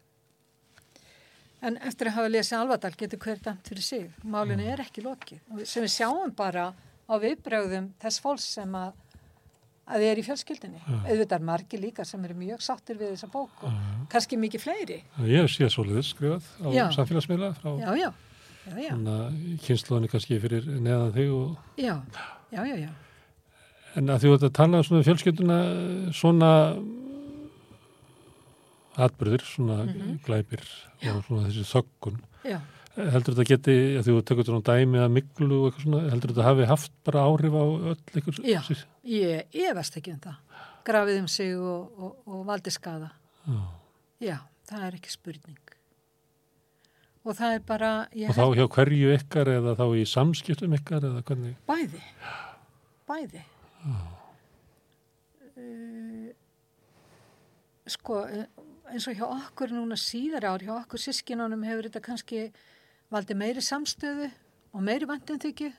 En eftir að hafa lesið Alvadal getur hver dæmt fyrir sig. Málinu er ekki lokið. Sem við sjáum bara á viðbröðum þess fólks sem að, að þið er í fjölskyldinni. Auðvitað er margi líka sem eru mjög sáttir við þessa bók og kannski mikið fleiri. ég síðan svoleiðis skrifað á Já. samfélagsmiðla frá Já, já, já, já, kynnslóðinni kannski fyrir neðan þig og já, já, já, já. En að því þú ert að tala um svona fjölskylduna, svona atbyrðir, svona Mhm. glæpir og svona þessi þöggun. já. Heldur þetta geti, því þú tekur svona dæmi að miklu og eitthvað svona, heldur þetta hafi haft bara áhrif á öll eitthvað? Já. Ég efast ekki um það. Grafið um sig og, og, og valdi skada. Já. Já, það er ekki spurning. Og það er bara, Og þá hjá hverju ykkar eða þá í samskiptum ykkar eða hvernig? bæði. Bæði. Uh, sko, eh, eins og hjá okkur núna síðar ár, hjá okkur sískinunum hefur þetta kannski valdið meiri samstöðu og meiri vantinþykju.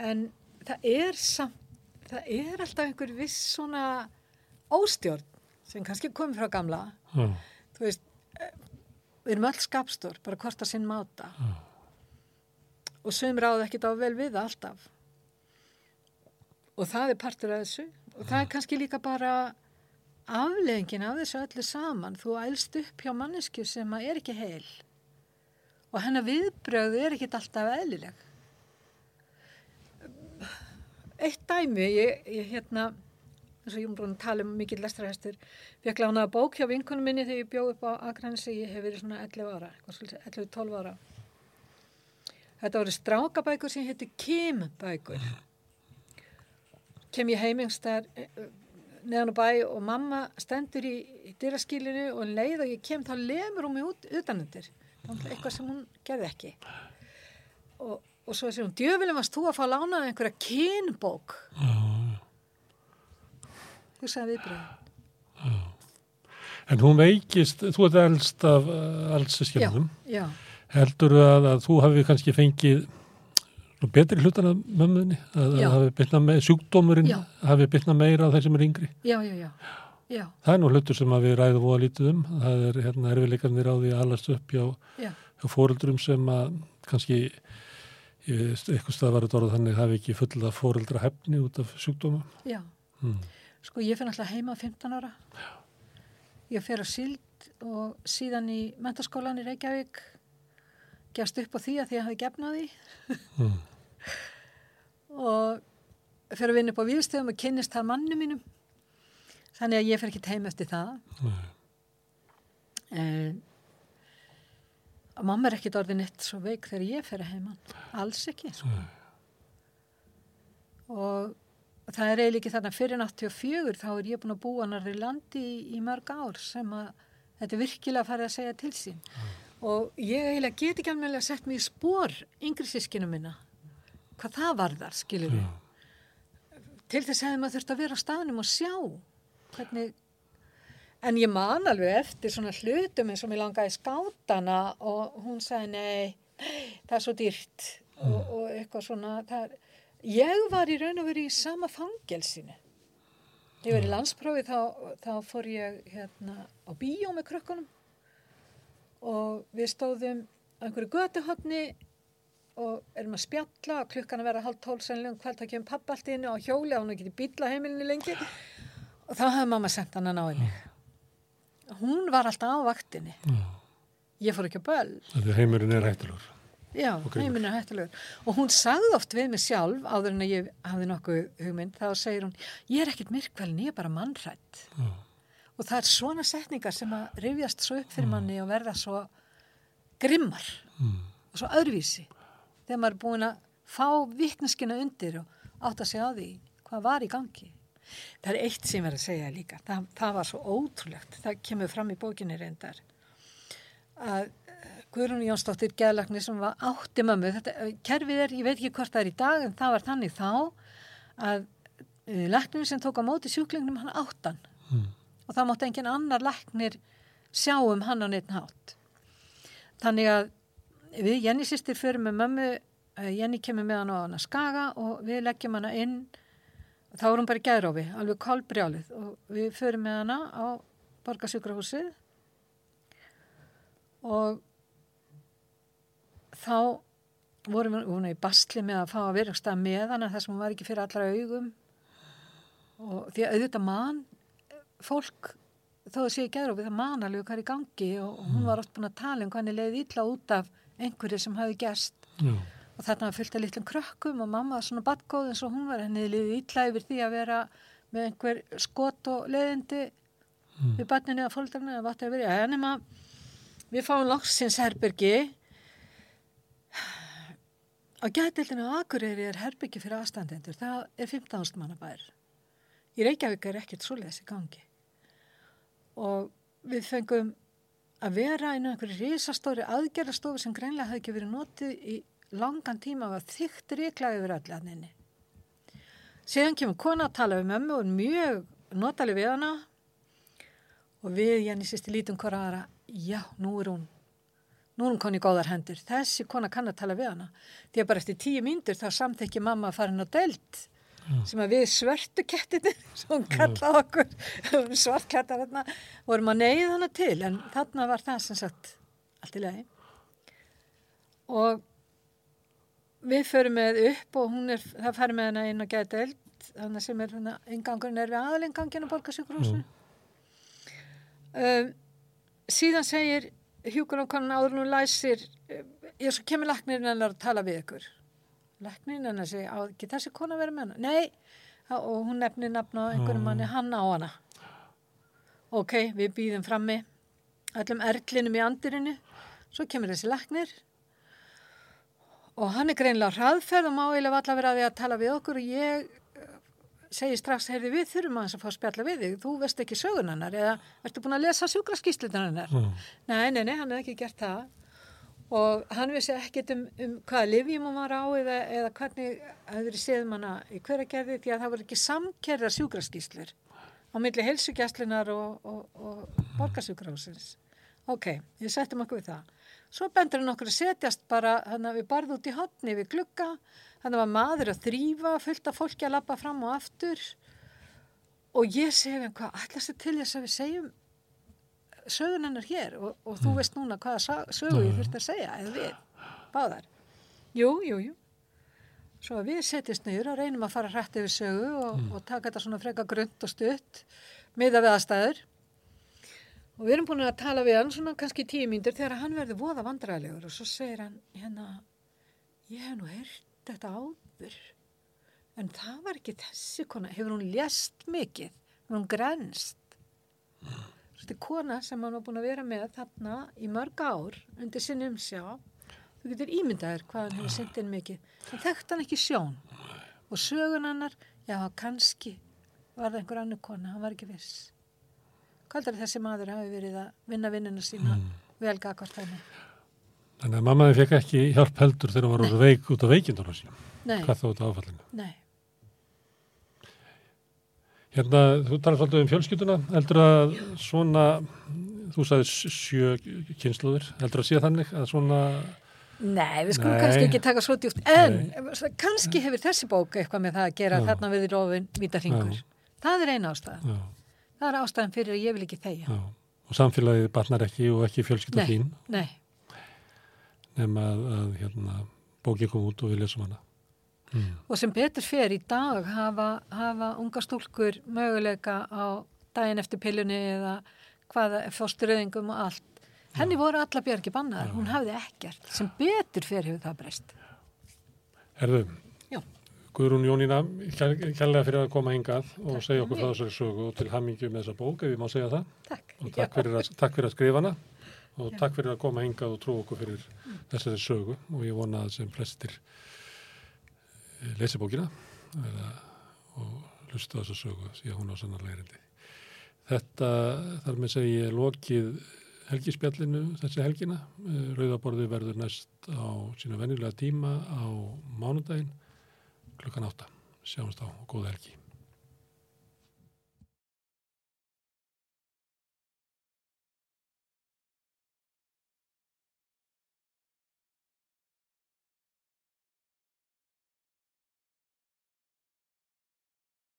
En það er samt, það er alltaf einhver viss svona óstjórn sem kannski komið frá gamla. Já, Þú veist, eh, við erum öll skapstór, bara hvort að sinn máta. Og sögum ráð ekkert á vel við alltaf. Og það er partur af þessu. Og það er kannski líka bara afleggingin af þessu öllu saman. Þú ælst upp hjá mannesku sem er ekki heil. Og hennar viðbröð er ekkert alltaf eðlileg. Eitt dæmi, ég, ég hérna, eins og að tala um mikill lestrahestur, fekk lánaða bók hjá vinkunum minni þegar ég bjóð upp á Akranesi, ég hef verið svona 11 ára, 11-12 ára. Þetta voru strákabækur sem héttu Kim-bækur. Kem ég heimingstar neðan á bæ og mamma stendur í, í dyraskilinu og um leið og ég kem þá lemur hún mig út utanundir. Eitthvað sem hún gerði ekki. Og, og svo sér hún, djöfilum varst þú að fá lánaða einhverja kynbók. Þú sagði viðbröðin. En hún veikist, þú ert elst af alls skilnum. Já, Heldur að, að þú hafi kannski fengið betri hlutan af mömmuðinni? Að, Já. að hafi bytnað með, sjúkdómurinn Já. hafi bytnað meira á þeir sem er yngri? já, já, já, já, Það er nú hlutur sem að við ræðum voða lítið um. Það er hérna erfileikarnir á því að alast upp hjá já, fóreldrum sem að kannski eitthvað stað var þetta orð þannig hafi ekki fulla fóreldra hefni út af sjúkdóma Já, mm. sko ég fyrir alltaf heima á 15 ára. Ég fyrir á síld og síðan í mentaskólan í Reykjavík gefst upp á því að því að ég hafi gefnaði Mm. Og fyrir að vinna upp á výðstöðum og kynnist þar mannu mínum. Þannig að ég fyrir ekki heim eftir það. En og mamma er ekkit orðin eitt svo veik þegar ég fer að heiman. Alls ekki. Sko. Og það er eiginlega ekki þannig að fyrir 84 þá er ég búin að búa í landi í, í mörg ár sem að þetta er virkilega að fara að segja til sín. Og ég eiginlega get ekki alveg að setja mig í spór yngri sískinu minna. Hvað það varðar, skilur við. Já. Til þess hefði maður þurft að vera á staðnum og sjá hvernig En ég man alveg eftir svona hlutum eins og mér langaði skátana og hún sagði nei, það er svo dýrt og, og eitthvað svona. Það. Ég var í raun og verið í sama fangelsinu. Ég var í landsprófi þá, þá fór ég hérna á bíó með krökkunum og við stóðum á einhverju götuhotni og erum að spjalla og klukkan að vera halv tól sennilega um kveld að kemur pappa allt inn á hjóli að hún ekki bíla heimilinni lengi og þá hafði mamma sendt hann að ná henni. Hún var alltaf á vaktinni. Já. Ég fór ekki að böl. Heimurinn er hættulegur. Já, Og heiminn er hættulegur. Og hún sagði oft við mig sjálf, áður en að ég hafði nokkuð hugmynd, þá segir hún, ég er ekkit myrkvælin, ég er bara mannrætt. Já. Og það er svona setningar sem að rifjast svo upp fyrir manni og verða svo grimmar Mm. og svo öðruvísi. Þegar maður er búin að fá vittneskina undir og átt að segja á því hvað var í gangi. Það er eitt sem er að segja líka. Það, það var svo ótrúlegt. Það kemur fram í bókinni reyndar. Að eh, Guðrún Jónsdóttir geðlagni sem var átti mömmu. Þetta, eh, kerfið er, ég veit ekki hvort það er í dag, en það var þannig þá að læknir sem tók á móti sjúklingnum hann áttan. Mm. Og það mátti engin annar læknir sjá um hann á neitt hátt. Þannig að við Jenny sýstir fyrir með mömmu, eh, Jenny kemur með hann á hana skaga og við leggjum hana inn, þá er hún bara í gæðrófi, alveg kolbrjálið og við fyrir með hana á borgarsjúkrahúsið og þá vorum við í bastli með að fá að vera stað með hana þar sem hún var ekki fyrir allra augum. Og því að auðvitað mann fólk þó að sé í gæðrófi það man alveg hvað er í gangi og og hún var oft búin að tala um hvernig leiði illa út af einhverju sem hafi gerst Já. og þarna var fullt af litlum krökkum og mamma var svona badgóð eins og hún var henni liðið illa yfir því að vera með einhver skot og leiðindi Mm. við barninu eða fólkdarnu eða vatni að vera en nema við fáum loksins herbergi á gætildinu á Akureyri er herbyggi fyrir aðstandendur það er 15. mannabær í Reykjavík er ekkert svoleiðis í gangi og við fengum að vera á einhverju risastóri aðgerðastofu sem greinlega hafði ekki verið notið í langan tíma og þykkt ríkla yfir allanninni. Síðan kemur kona að tala við mömmu og er mjög notaleg við hana. Og við Jenny sýsti lítum hvora aðra, já, nú er hún. Nú er hún koni í góðar hendur. Þessi kona kann að tala við hana. Því að bara eftir tíu mínútur þá samþekki mamma að fara inn á delt sem að við svörtu kettinni sem kallaði okkur svartkettar hérna vorum að neyða hana til en þarna var það sem sagt allt í lagi. Og við förum með upp og hún er, það færi með hana inn og gæti eld þannig sem er hérna, ingangurinn er við aðalingangin að borga sjúkurhúsinu um, síðan segir hjúkunarkonan áður nú læsir ég svo kemur laknirinn að tala við ykkur laknirinn hennar segir, á ekki þessi kona verið með hana? Nei, og hún nefnir nafn á einhverjum manni, hann á hana. Ok, við býðum frammi öllum erlinum í andirinu svo kemur þessi laknir og hann er greinlega hraðferð og má eiginlega allavega vera að því að tala við okkur og ég eh, segi strax, heyrði við þurfum aðeins að fá að spjalla við þig, þú veist ekki sögun hennar eða ertu búin að lesa sjúkraskíslutan hennar? Já. nei, nei, nei, hann hefði ekki gert það og hann vissi ekkit um, um hvaða livjum hann var á eða, eða hvernig hefði verið séðum hana í hveragerði því að það voru ekki samkerðar sjúkraskíslur á milli helsugjastlunar og, og, og borgarsjúkrahúsins ok, ég settum okkur við það. Svo bendur hann okkur að setjast bara hann við barði út í hotni við glugga. Hann var maður að þrýfa fullt af fólki að labba fram og aftur. Og ég segi við hann hvað allast er til þess að við segjum sögun hennar hér og, og þú veist núna hvaða sögu ég þurfti að segja eða við, báðar. Jú, jú, jú. Svo við setjast niður og reynum að fara hrætt yfir sögu og, og taka þetta svona freka grund og stutt miða við aðstæður. Og við erum búin að tala við hann svona kannski tíu mínútur þegar hann verður voða vandræðilegur og svo segir hann hérna ég hef nú heyrt þetta áður en það var ekki þessi kona. Hefur hún lést mikið? Hefur hún grænst þetta er kona sem hann var búin að vera með þarna í mörg ár undir sinni umsjá. Þú getur ímyndaður hvað hann hefur sint inn mikið. Það þekkt hann ekki sjón. Og sögun hennar, já kannski var það einhver annar kona, hann var ekki viss. Hvað er þessi maður hafi verið að vinna vinnuna sína mm. velga hvort henni? Þannig að mammaði fekk ekki hjálp heldur þegar hún var veik út af veikindunum sín. Hvað þá út af áfallinu. nei, Hérna, þú talar svolítið um fjölskylduna. Heldur að svona, þú sagði sjö kynsluður, heldur að sé þannig að svona, nei við skulum Nei. kannski ekki taka svo djúpt en kannski hefur þessi bók eitthvað með það að gera Já. þarna við rofin vítarhingur Já. það er eina ástæðan já, það er ástæðan fyrir að ég vil ekki þegja já. Og samfélagið batnar ekki og ekki fjölskylda Nei. þín, nei, nema að, að hérna, bókið kom út og við lesum hana. Mm. og sem betur fer í dag hafa, hafa unga stúlkur möguleika á daginn eftir pillunni eða hvaða fósturöðingum og allt. Henni voru alla björgi bannar, hún hafði ekkert. Sem betur fer hefur það breyst. Herðu, Já. Guðrún Jónína, kær- kærlega fyrir að koma hingað og segja okkur frá þessari sögu og til hammingju með þessa bók, ef ég má segja það. takk, Og takk fyrir að, takk fyrir að skrifa hana. Og takk fyrir að koma hingað og trú okkur fyrir þessari sögu. Og ég vona að sem flestir lesi bókina og lusta þessa sögu því að hún á sannarlega erindi. Þetta þar með segi lokið helgispjallinu þessi helgina. Eh, Rauðaborði verður næst á sína venjulega tíma á mánudaginn klukkan átta. Sjáumst á og góða helgi.